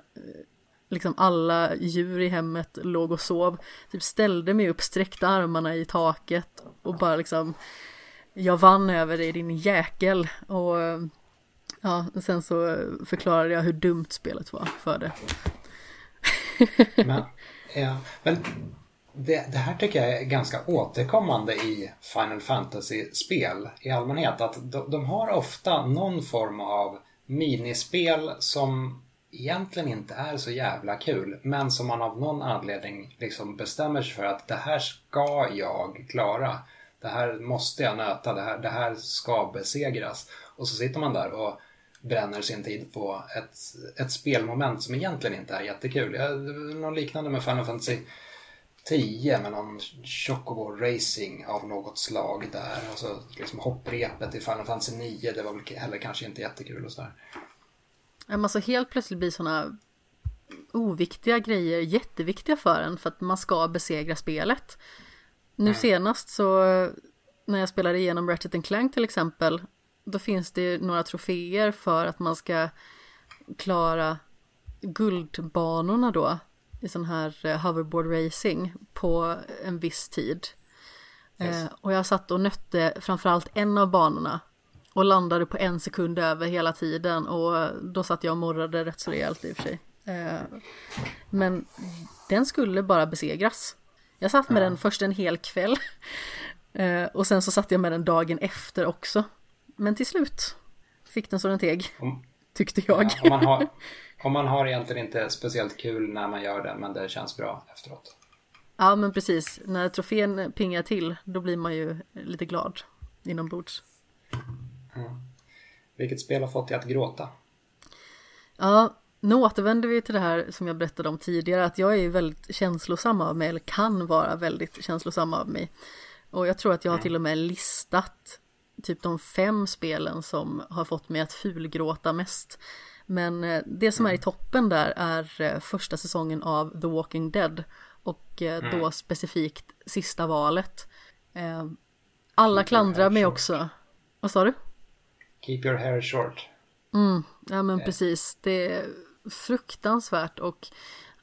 Speaker 2: liksom alla djur i hemmet låg och sov. Typ ställde mig upp, sträckte armarna i taket och bara liksom jag vann över dig din jäkel och ja, sen så förklarade jag hur dumt spelet var för det.
Speaker 1: men, ja, men det, det, här tycker jag är ganska återkommande i Final Fantasy-spel i allmänhet. Att de, de har ofta någon form av minispel som egentligen inte är så jävla kul men som man av någon anledning liksom bestämmer sig för att det här ska jag klara. Det här måste jag nöta, det här, det här ska besegras. Och så sitter man där och bränner sin tid på ett, ett spelmoment som egentligen inte är jättekul. Jag, något liknande med Final Fantasy 10 med någon Chocobo Racing av något slag där. Alltså liksom hopprepet i Final Fantasy 9, det var väl heller kanske inte jättekul och sådär.
Speaker 2: Alltså helt plötsligt blir sådana oviktiga grejer jätteviktiga för en för att man ska besegra spelet. Nu mm. senast så när jag spelade igenom Ratchet Clank till exempel då finns det några troféer för att man ska klara guldbanorna då i sån här eh, hoverboard racing på en viss tid. Yes. Eh, och jag satt och nötte framförallt en av banorna och landade på en sekund över hela tiden och då satt jag och morrade rätt så rejält i och för sig. Eh, men den skulle bara besegras. Jag satt med ja. den först en hel kväll eh, och sen så satt jag med den dagen efter också. Men till slut fick den så den teg, om, tyckte jag.
Speaker 1: Ja, om, man har, om man har egentligen inte speciellt kul när man gör det, men det känns bra efteråt.
Speaker 2: Ja, men precis. När trofén pingar till, då blir man ju lite glad inombords.
Speaker 1: Mm. Vilket spel har fått dig att gråta?
Speaker 2: Ja, nu återvänder vi till det här som jag berättade om tidigare, att jag är väldigt känslosam av mig, eller kan vara väldigt känslosam av mig. Och jag tror att jag har mm. till och med listat typ de fem spelen som har fått mig att fulgråta mest. Men eh, det som är i mm. toppen där är eh, första säsongen av The Walking Dead och eh, då mm. specifikt sista valet. Alla klandrar mig också. Vad sa du?
Speaker 1: Keep your hair short.
Speaker 2: Mm, ja men yeah. precis. Det är fruktansvärt och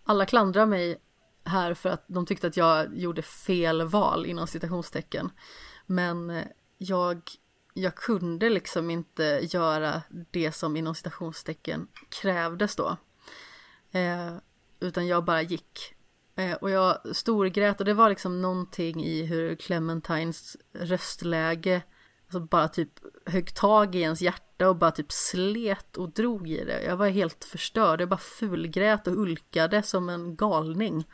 Speaker 2: alla klandrar mig här för att de tyckte att jag gjorde fel val inom citationstecken. Men jag, jag kunde liksom inte göra det som inom citationstecken krävdes då. Eh, utan jag bara gick. Eh, och jag storgrät och det var liksom någonting i hur Clementines röstläge alltså bara typ högg tag i ens hjärta och bara typ slet och drog i det. Jag var helt förstörd, jag bara fulgrät och ulkade som en galning.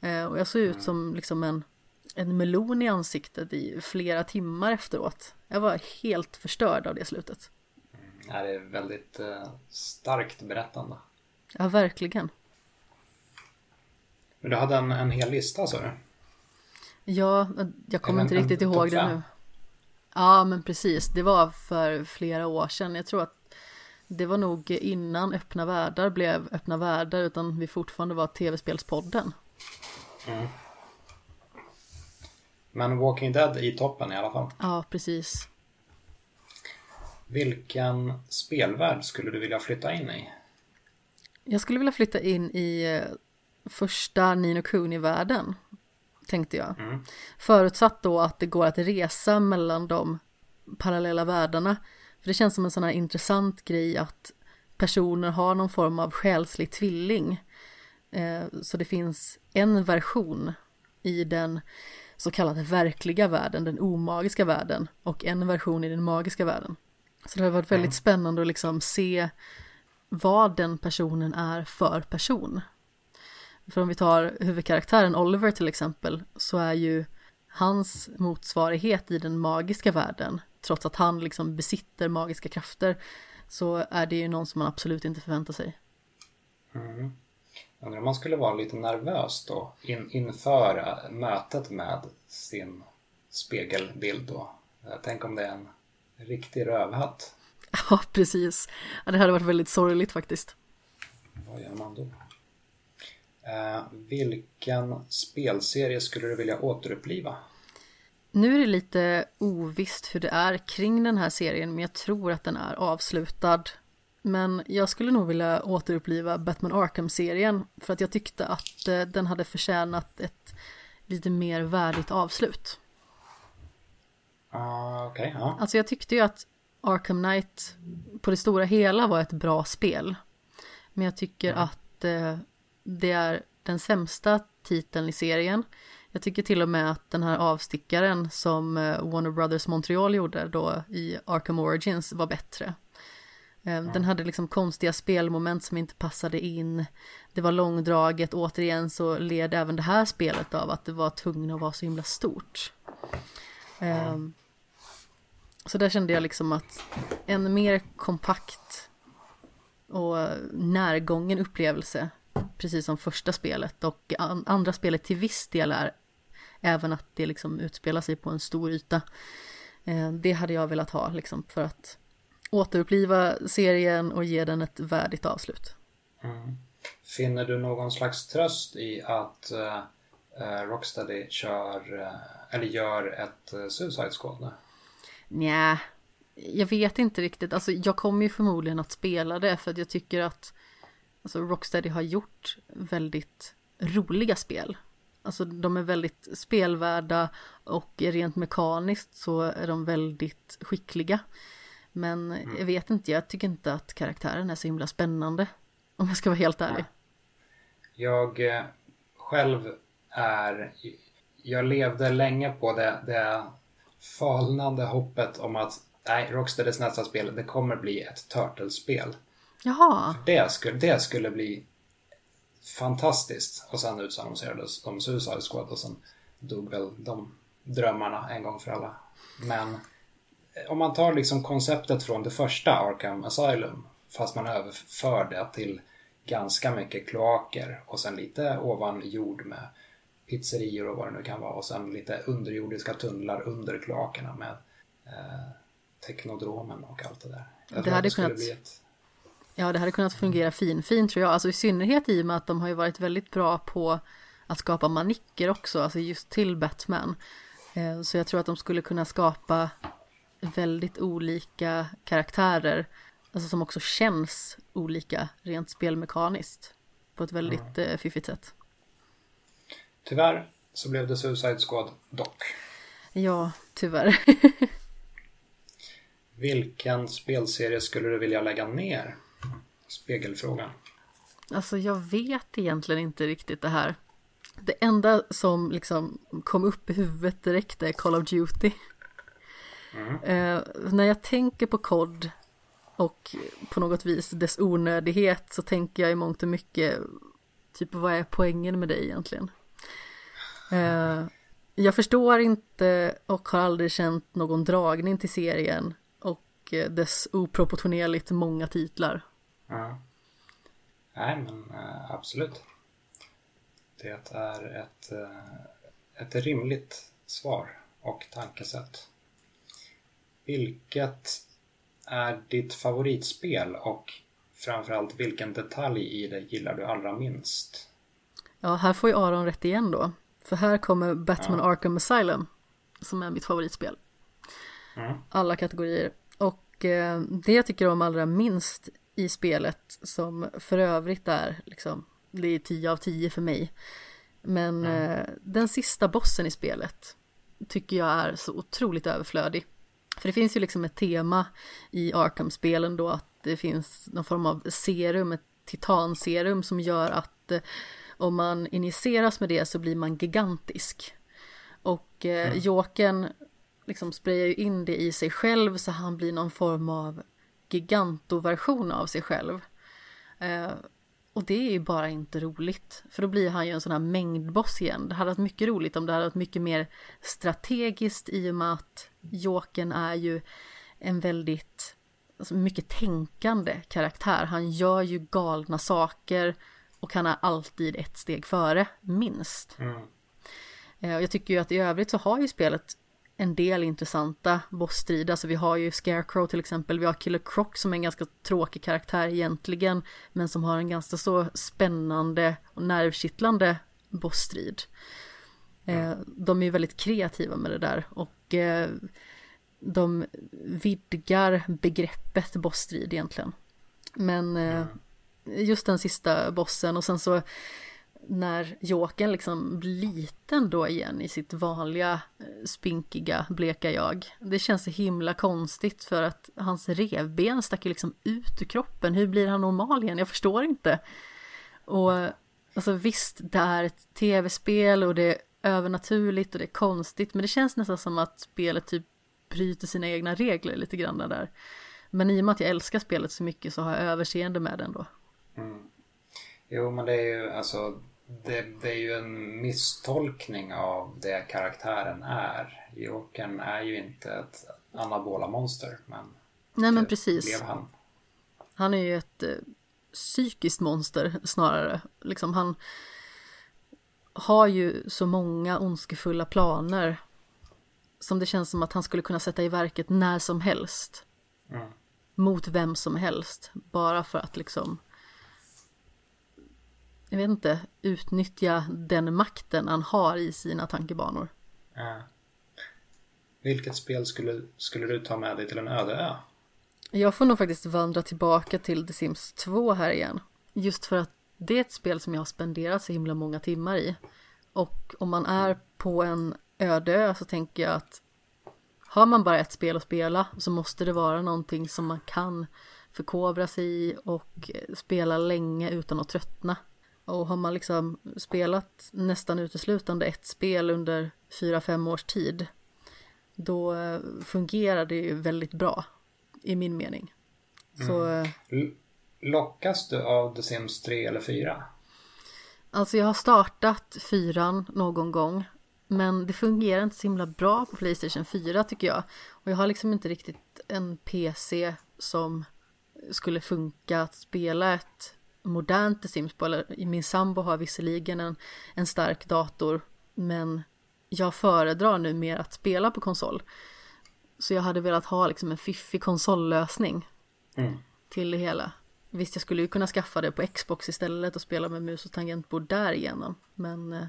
Speaker 2: Eh, och jag såg ut som liksom en, en melon i ansiktet i flera timmar efteråt. Jag var helt förstörd av det slutet.
Speaker 1: det är väldigt eh, starkt berättande.
Speaker 2: Ja, verkligen.
Speaker 1: Men du hade en, en hel lista sa du?
Speaker 2: Ja, jag kommer
Speaker 1: En-
Speaker 2: inte
Speaker 1: en
Speaker 2: riktigt
Speaker 1: topp
Speaker 2: ihåg det nu. Ja, men precis. Det var för flera år sedan. Jag tror att det var nog innan Öppna Världar blev Öppna Världar, utan vi fortfarande var TV-spelspodden.
Speaker 1: Men Walking Dead i toppen i alla fall.
Speaker 2: Ja, precis.
Speaker 1: Vilken spelvärld skulle du vilja flytta in i?
Speaker 2: Jag skulle vilja flytta in i eh, första Nino Kuni-världen, tänkte jag.
Speaker 1: Mm.
Speaker 2: Förutsatt då att det går att resa mellan de parallella världarna. För det känns som en sån här intressant grej att personer har någon form av själslig tvilling. Eh, Så det finns en version i den så kallade verkliga världen, den omagiska världen, och en version i den magiska världen. Så det har varit väldigt spännande att liksom se vad den personen är för person. För om vi tar huvudkaraktären Oliver till exempel så är ju hans motsvarighet i den magiska världen, trots att han liksom besitter magiska krafter, så är det ju någon som man absolut inte förväntar sig.
Speaker 1: Undrar om man skulle vara lite nervös då in, inför mötet med sin spegelbild då. Eh, Tänk om det är en riktig rövhatt.
Speaker 2: Ja, precis. Ja, det hade varit väldigt sorgligt faktiskt.
Speaker 1: Vad gör man då? Eh, vilken spelserie skulle du vilja återuppliva?
Speaker 2: Nu är det lite ovisst hur det är kring den här serien, men jag tror att den är avslutad. Men jag skulle nog vilja återuppliva Batman Arkham-serien för att jag tyckte att eh, den hade förtjänat ett lite mer värdigt avslut.
Speaker 1: Ah, Okej, ja.
Speaker 2: Alltså jag tyckte ju att Arkham Knight på det stora hela var ett bra spel. Men jag tycker att eh, det är den sämsta titeln i serien. Jag tycker till och med att den här avstickaren som eh, Warner Brothers Montreal gjorde då i Arkham Origins var bättre. Eh, Den hade liksom konstiga spelmoment som inte passade in. Det var långdraget. Återigen så led även det här spelet av att det var tvungen att vara så himla stort. Ehm, så där kände jag liksom att en mer kompakt och närgången upplevelse, precis som första spelet och an- andra spelet till viss del är även att det liksom utspelar sig på en stor yta. Eh, Det hade jag velat ha liksom för att återuppliva serien och ge den ett värdigt avslut.
Speaker 1: Finner du någon slags tröst i att eh, Rocksteady kör, eh, eller gör ett eh, Suicide Squad nu?
Speaker 2: Nja, jag vet inte riktigt. Alltså jag kommer ju förmodligen att spela det för att jag tycker att alltså, Rocksteady har gjort väldigt roliga spel. Alltså de är väldigt spelvärda och rent mekaniskt så är de väldigt skickliga. Men jag vet inte, jag tycker inte att karaktären är så himla spännande. Om jag ska vara helt ärlig.
Speaker 1: Jag eh, själv är... Jag levde länge på det, det falnande hoppet om att nej, Rocksteadys nästa spel, det kommer bli ett Turtles-spel.
Speaker 2: Jaha,
Speaker 1: Det skulle, det skulle bli fantastiskt. Och sen utannonserades de Suicide Squad och sen dog väl de drömmarna en gång för alla. Men om man tar liksom konceptet från det första Arkham Asylum fast man överför det till ganska mycket kloaker och sen lite ovan jord med pizzerior och vad det nu kan vara och sen lite underjordiska tunnlar under kloakerna med eh, teknodromen och allt det där. Jag
Speaker 2: Det hade
Speaker 1: skulle
Speaker 2: kunnat-
Speaker 1: ett
Speaker 2: Ja, det hade kunnat fungera fin, fin tror jag. Alltså i synnerhet i och med att de har ju varit väldigt bra på att skapa manicker också, alltså just till Batman. Eh, Så jag tror att de skulle kunna skapa väldigt olika karaktärer, alltså som också känns olika rent spelmekaniskt på ett väldigt eh, fiffigt sätt.
Speaker 1: Tyvärr så blev det Suicide Squad dock.
Speaker 2: Ja, tyvärr.
Speaker 1: Vilken spelserie skulle du vilja lägga ner? Spegelfrågan.
Speaker 2: Alltså jag vet egentligen inte riktigt det här. Det enda som liksom kom upp i huvudet direkt är Call of Duty. Eh, när jag tänker på COD och på något vis dess onödighet så tänker jag i mångt och mycket typ vad är poängen med det egentligen? Eh, jag förstår inte och har aldrig känt någon dragning till serien och eh, dess oproportionerligt många titlar.
Speaker 1: Ja. Nej, men äh, absolut. Det är ett, äh, ett rimligt svar och tankesätt. Vilket är ditt favoritspel och framförallt vilken detalj i det gillar du allra minst?
Speaker 2: Ja, här får ju Aron rätt igen då. För här kommer Batman ja. Arkham Asylum som är mitt favoritspel. Mm. Alla kategorier. Och eh, det jag tycker om allra minst i spelet som för övrigt är liksom, det är 10 av 10 för mig. Men mm. eh, den sista bossen i spelet tycker jag är så otroligt överflödig. För det finns ju liksom ett tema i Arkham-spelen då att det finns någon form av serum, ett titanserum som gör att eh, om man injiceras med det så blir man gigantisk. Och eh, mm. Jokern liksom sprayar ju in det i sig själv så han blir någon form av gigantoversion av sig själv. Eh, och det är ju bara inte roligt, för då blir han ju en sån här mängdboss igen. Det hade varit mycket roligt om det hade varit mycket mer strategiskt i och med att Jokern är ju en väldigt, alltså mycket tänkande karaktär. Han gör ju galna saker och han är alltid ett steg före, minst. Mm. Eh, jag tycker ju att i övrigt så har ju spelet en del intressanta bossstrider. Alltså vi har ju Scarecrow till exempel, vi har Killer Croc som är en ganska tråkig karaktär egentligen, men som har en ganska så spännande och nervkittlande bossstrid. Eh, de är ju väldigt kreativa med det där och eh, de vidgar begreppet bossstrid egentligen. Men eh, just den sista bossen och sen så när Jokern liksom blir liten då igen i sitt vanliga eh, spinkiga bleka jag. Det känns så himla konstigt för att hans revben stack ju liksom ut ur kroppen. Hur blir han normal igen? Jag förstår inte. Och eh, alltså visst, det är ett tv-spel och det är övernaturligt och det är konstigt, men det känns nästan som att spelet typ bryter sina egna regler lite grann där. Men i och med att jag älskar spelet så mycket så har jag överseende med det ändå. Mm.
Speaker 1: Jo, men det är ju alltså det, det, är ju en misstolkning av det karaktären är. Jokern är ju inte ett anabola monster. Men
Speaker 2: Nej men precis. han. Han är ju ett eh, psykiskt monster snarare. Liksom han har ju så många ondskefulla planer. Som det känns som att han skulle kunna sätta i verket när som helst. Mm. Mot vem som helst. Bara för att liksom jag vet inte, utnyttja den makten han har i sina tankebanor. Ja.
Speaker 1: Vilket spel skulle, skulle du ta med dig till en öde ö?
Speaker 2: Jag får nog faktiskt vandra tillbaka till The Sims 2 här igen. Just för att det är ett spel som jag har spenderat så himla många timmar i. Och om man är på en öde ö så tänker jag att har man bara ett spel att spela så måste det vara någonting som man kan förkovra sig i och spela länge utan att tröttna. Och har man liksom spelat nästan uteslutande ett spel under fyra fem års tid då eh, fungerar det ju väldigt bra i min mening. Så, mm.
Speaker 1: Eh, lockas du av The Sims 3 eller 4?
Speaker 2: Alltså jag har startat fyran någon gång men det fungerar inte så himla bra på Playstation 4 tycker jag. Och jag har liksom inte riktigt en PC som skulle funka att spela ett modernt The Sims på, eller min sambo har visserligen en, en stark dator, men jag föredrar nu mer att spela på konsol. Så jag hade velat ha liksom en fiffig konsollösning mm. till det hela. Visst, jag skulle ju kunna skaffa det på Xbox istället och spela med mus och tangentbord därigenom, men eh,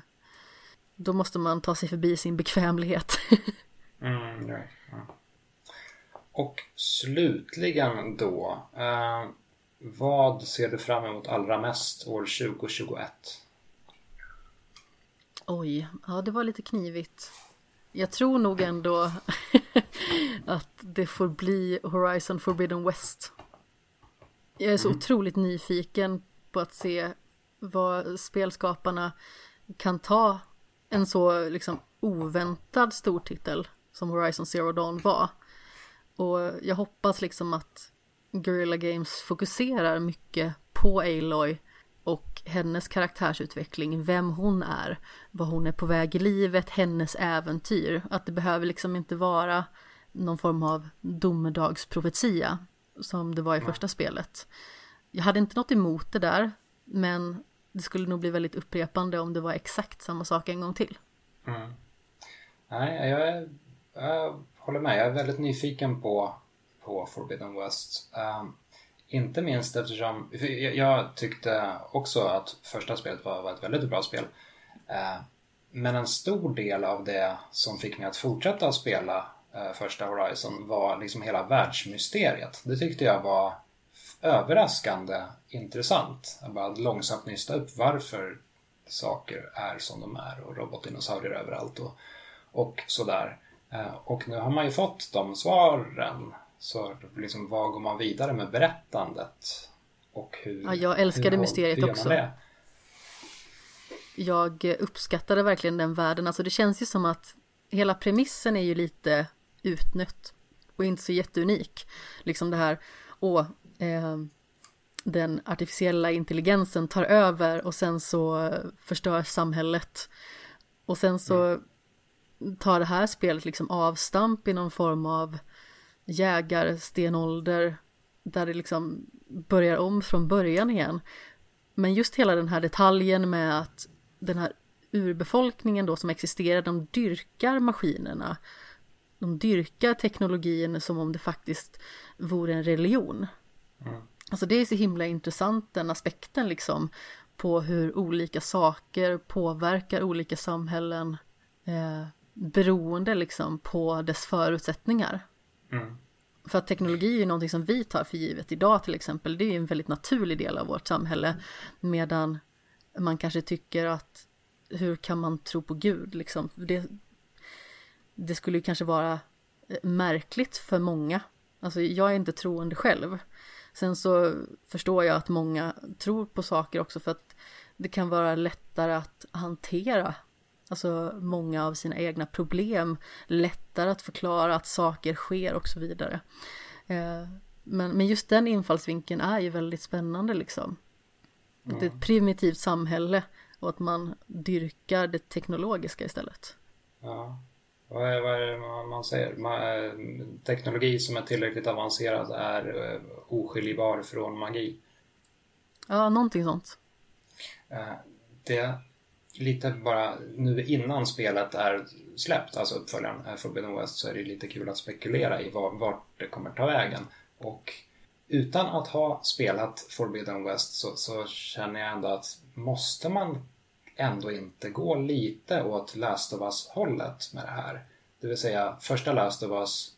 Speaker 2: då måste man ta sig förbi sin bekvämlighet.
Speaker 1: mm, ja, ja. Och slutligen då, eh, vad ser du fram emot allra mest år 2021?
Speaker 2: Oj, ja det var lite knivigt. Jag tror nog ändå att det får bli Horizon Forbidden West. Jag är så mm. otroligt nyfiken på att se vad spelskaparna kan ta en så liksom oväntad stor titel som Horizon Zero Dawn var. Och jag hoppas liksom att Guerrilla Games fokuserar mycket på Aloy och hennes karaktärsutveckling, vem hon är, vad hon är på väg i livet, hennes äventyr. Att det behöver liksom inte vara någon form av domedagsprofetia som det var i första spelet. Jag hade inte något emot det där, men det skulle nog bli väldigt upprepande om det var exakt samma sak en gång till.
Speaker 1: Mm. Nej, jag, är, jag håller med. Jag är väldigt nyfiken på, på Forbidden West. Um, inte minst eftersom jag, jag tyckte också att första spelet var, var ett väldigt bra spel. Uh, men en stor del av det som fick mig att fortsätta spela uh, första Horizon var liksom hela världsmysteriet. Det tyckte jag var överraskande intressant. Jag bara långsamt nysta upp varför saker är som de är och robotdinosaurier överallt och, och sådär. Ehm, och nu har man ju fått de svaren. Så liksom, vad går man vidare med berättandet? Och hur,
Speaker 2: Ja, jag älskade
Speaker 1: hur,
Speaker 2: mysteriet också.
Speaker 1: Det?
Speaker 2: Jag uppskattade verkligen den världen, alltså det känns ju som att hela premissen är ju lite utnött och inte så jätteunik. Liksom det här, åh, eh, den artificiella intelligensen tar över och sen så förstörs samhället. Och sen så tar det här spelet liksom avstamp i någon form av jägarstenålder där det liksom börjar om från början igen. Men just hela den här detaljen med att den här urbefolkningen då som existerar, de dyrkar maskinerna. De dyrkar teknologin som om det faktiskt vore en religion.
Speaker 1: Mm.
Speaker 2: Alltså det är så himla intressant den aspekten liksom på hur olika saker påverkar olika samhällen eh, beroende liksom på dess förutsättningar.
Speaker 1: Mm.
Speaker 2: För att teknologi är ju någonting som vi tar för givet idag till exempel. Det är ju en väldigt naturlig del av vårt samhälle. Medan man kanske tycker att hur kan man tro på Gud liksom? Det, det skulle ju kanske vara eh, märkligt för många. Alltså jag är inte troende själv. Sen så förstår jag att många tror på saker också för att det kan vara lättare att hantera Alltså många av sina egna problem, lättare att förklara att saker sker och så vidare. Eh, men, men just den infallsvinkeln är ju väldigt spännande liksom. Att det är ett primitivt samhälle och att man dyrkar det teknologiska istället.
Speaker 1: Ja. Vad är, vad är det man- säger? Man, eh, teknologi som är tillräckligt avancerad är eh, oskiljbar från magi.
Speaker 2: Ja, någonting sånt.
Speaker 1: Det lite bara nu innan spelet är släppt, alltså uppföljaren Forbidden West, så är det lite kul att spekulera i var, vart det kommer ta vägen. Och utan att ha spelat Forbidden West så, så känner jag ändå att måste man ändå inte gå lite åt Last of Us-hållet med det här? Det vill säga, första Last of Us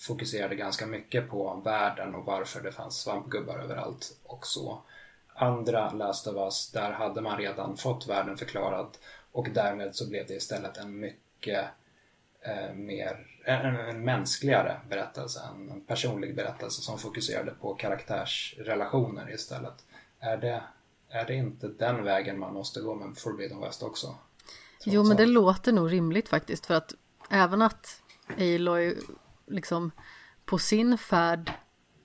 Speaker 1: fokuserade ganska mycket på världen och varför det fanns svampgubbar överallt och så. Andra Last of Us, där hade man redan fått världen förklarad och därmed så blev det istället en mycket eh, mer, en, en mänskligare berättelse, en, en personlig berättelse som fokuserade på karaktärsrelationer istället. Är det, är det inte den vägen man måste gå med Forbidden West också?
Speaker 2: Jo, men det låter nog rimligt faktiskt för att även att Aloy liksom på sin färd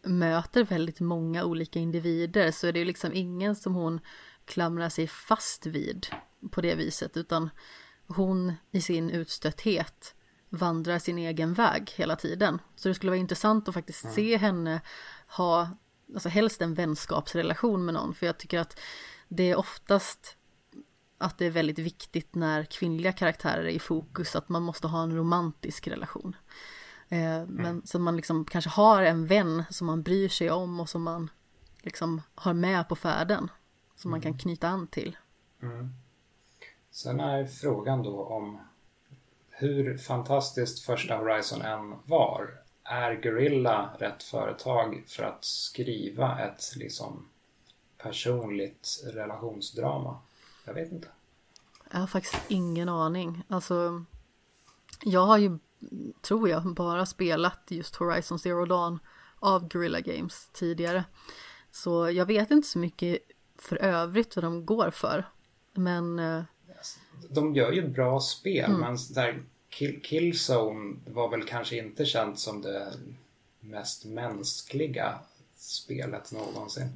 Speaker 2: möter väldigt många olika individer så är det ju liksom ingen som hon klamrar sig fast vid på det viset utan hon i sin utstötthet vandrar sin egen väg hela tiden. Så det skulle vara intressant att faktiskt se henne ha, alltså helst en vänskapsrelation med någon för jag tycker att det är oftast att det är väldigt viktigt när kvinnliga karaktärer är i fokus att man måste ha en romantisk relation. Eh, men så man liksom kanske har en vän som man bryr sig om och som man liksom har med på färden. Som man kan knyta an till.
Speaker 1: Mm. Sen är frågan då om hur fantastiskt första Horizon än var. Är Gorilla rätt företag för att skriva ett liksom personligt relationsdrama? Jag vet inte.
Speaker 2: Jag har faktiskt ingen aning. Alltså, jag har ju, tror jag, bara spelat just Horizon Zero Dawn av Guerrilla Games tidigare. Så jag vet inte så mycket för övrigt vad de går för. Men eh,
Speaker 1: De gör ju bra spel men där Kill, Killzone var väl kanske inte känt som det mest mänskliga spelet någonsin.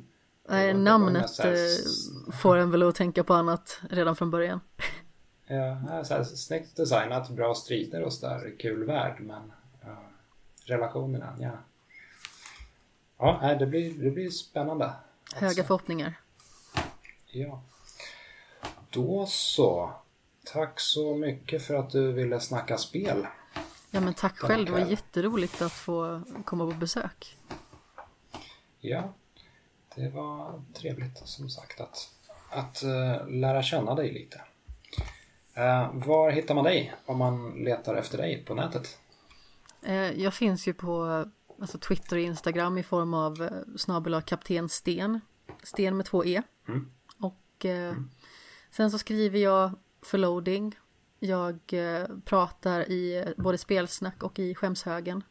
Speaker 2: Nej,
Speaker 1: var
Speaker 2: namnet
Speaker 1: här
Speaker 2: eh, får en väl att tänka på annat redan från början.
Speaker 1: Ja, så här, snyggt designat, bra strider och sådär, kul värld men ja, relationerna, ja. Ja, det blir, det blir spännande.
Speaker 2: Höga
Speaker 1: Alltså,
Speaker 2: förhoppningar.
Speaker 1: Ja. Då så. Tack så mycket för att du ville snacka spel.
Speaker 2: Ja men tack själv, det var jätteroligt att få komma på besök.
Speaker 1: Ja, det var trevligt som sagt att, att eh, lära känna dig lite. Eh, var hittar man dig om man letar efter dig på nätet?
Speaker 2: Eh, Jag finns ju på alltså Twitter och Instagram i form av eh, snabel kapten Sten. Sten med två E.
Speaker 1: Mm.
Speaker 2: Och eh, sen så skriver jag för loading. Jag pratar i både spelsnack och i skämshögen.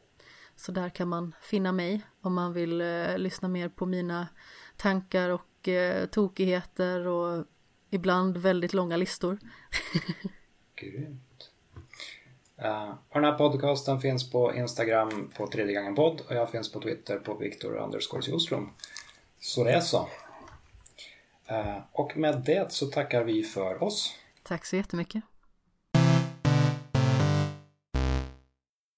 Speaker 2: Så där kan man finna mig om man vill lyssna mer på mina tankar och tokigheter och ibland väldigt långa listor.
Speaker 1: Grymt. Och den här podcasten finns på Instagram på tredje gången podd och jag finns på Twitter på Viktor underscore Sjoström. Så det är så. Eh, och med det så tackar vi för oss.
Speaker 2: Tack så jättemycket.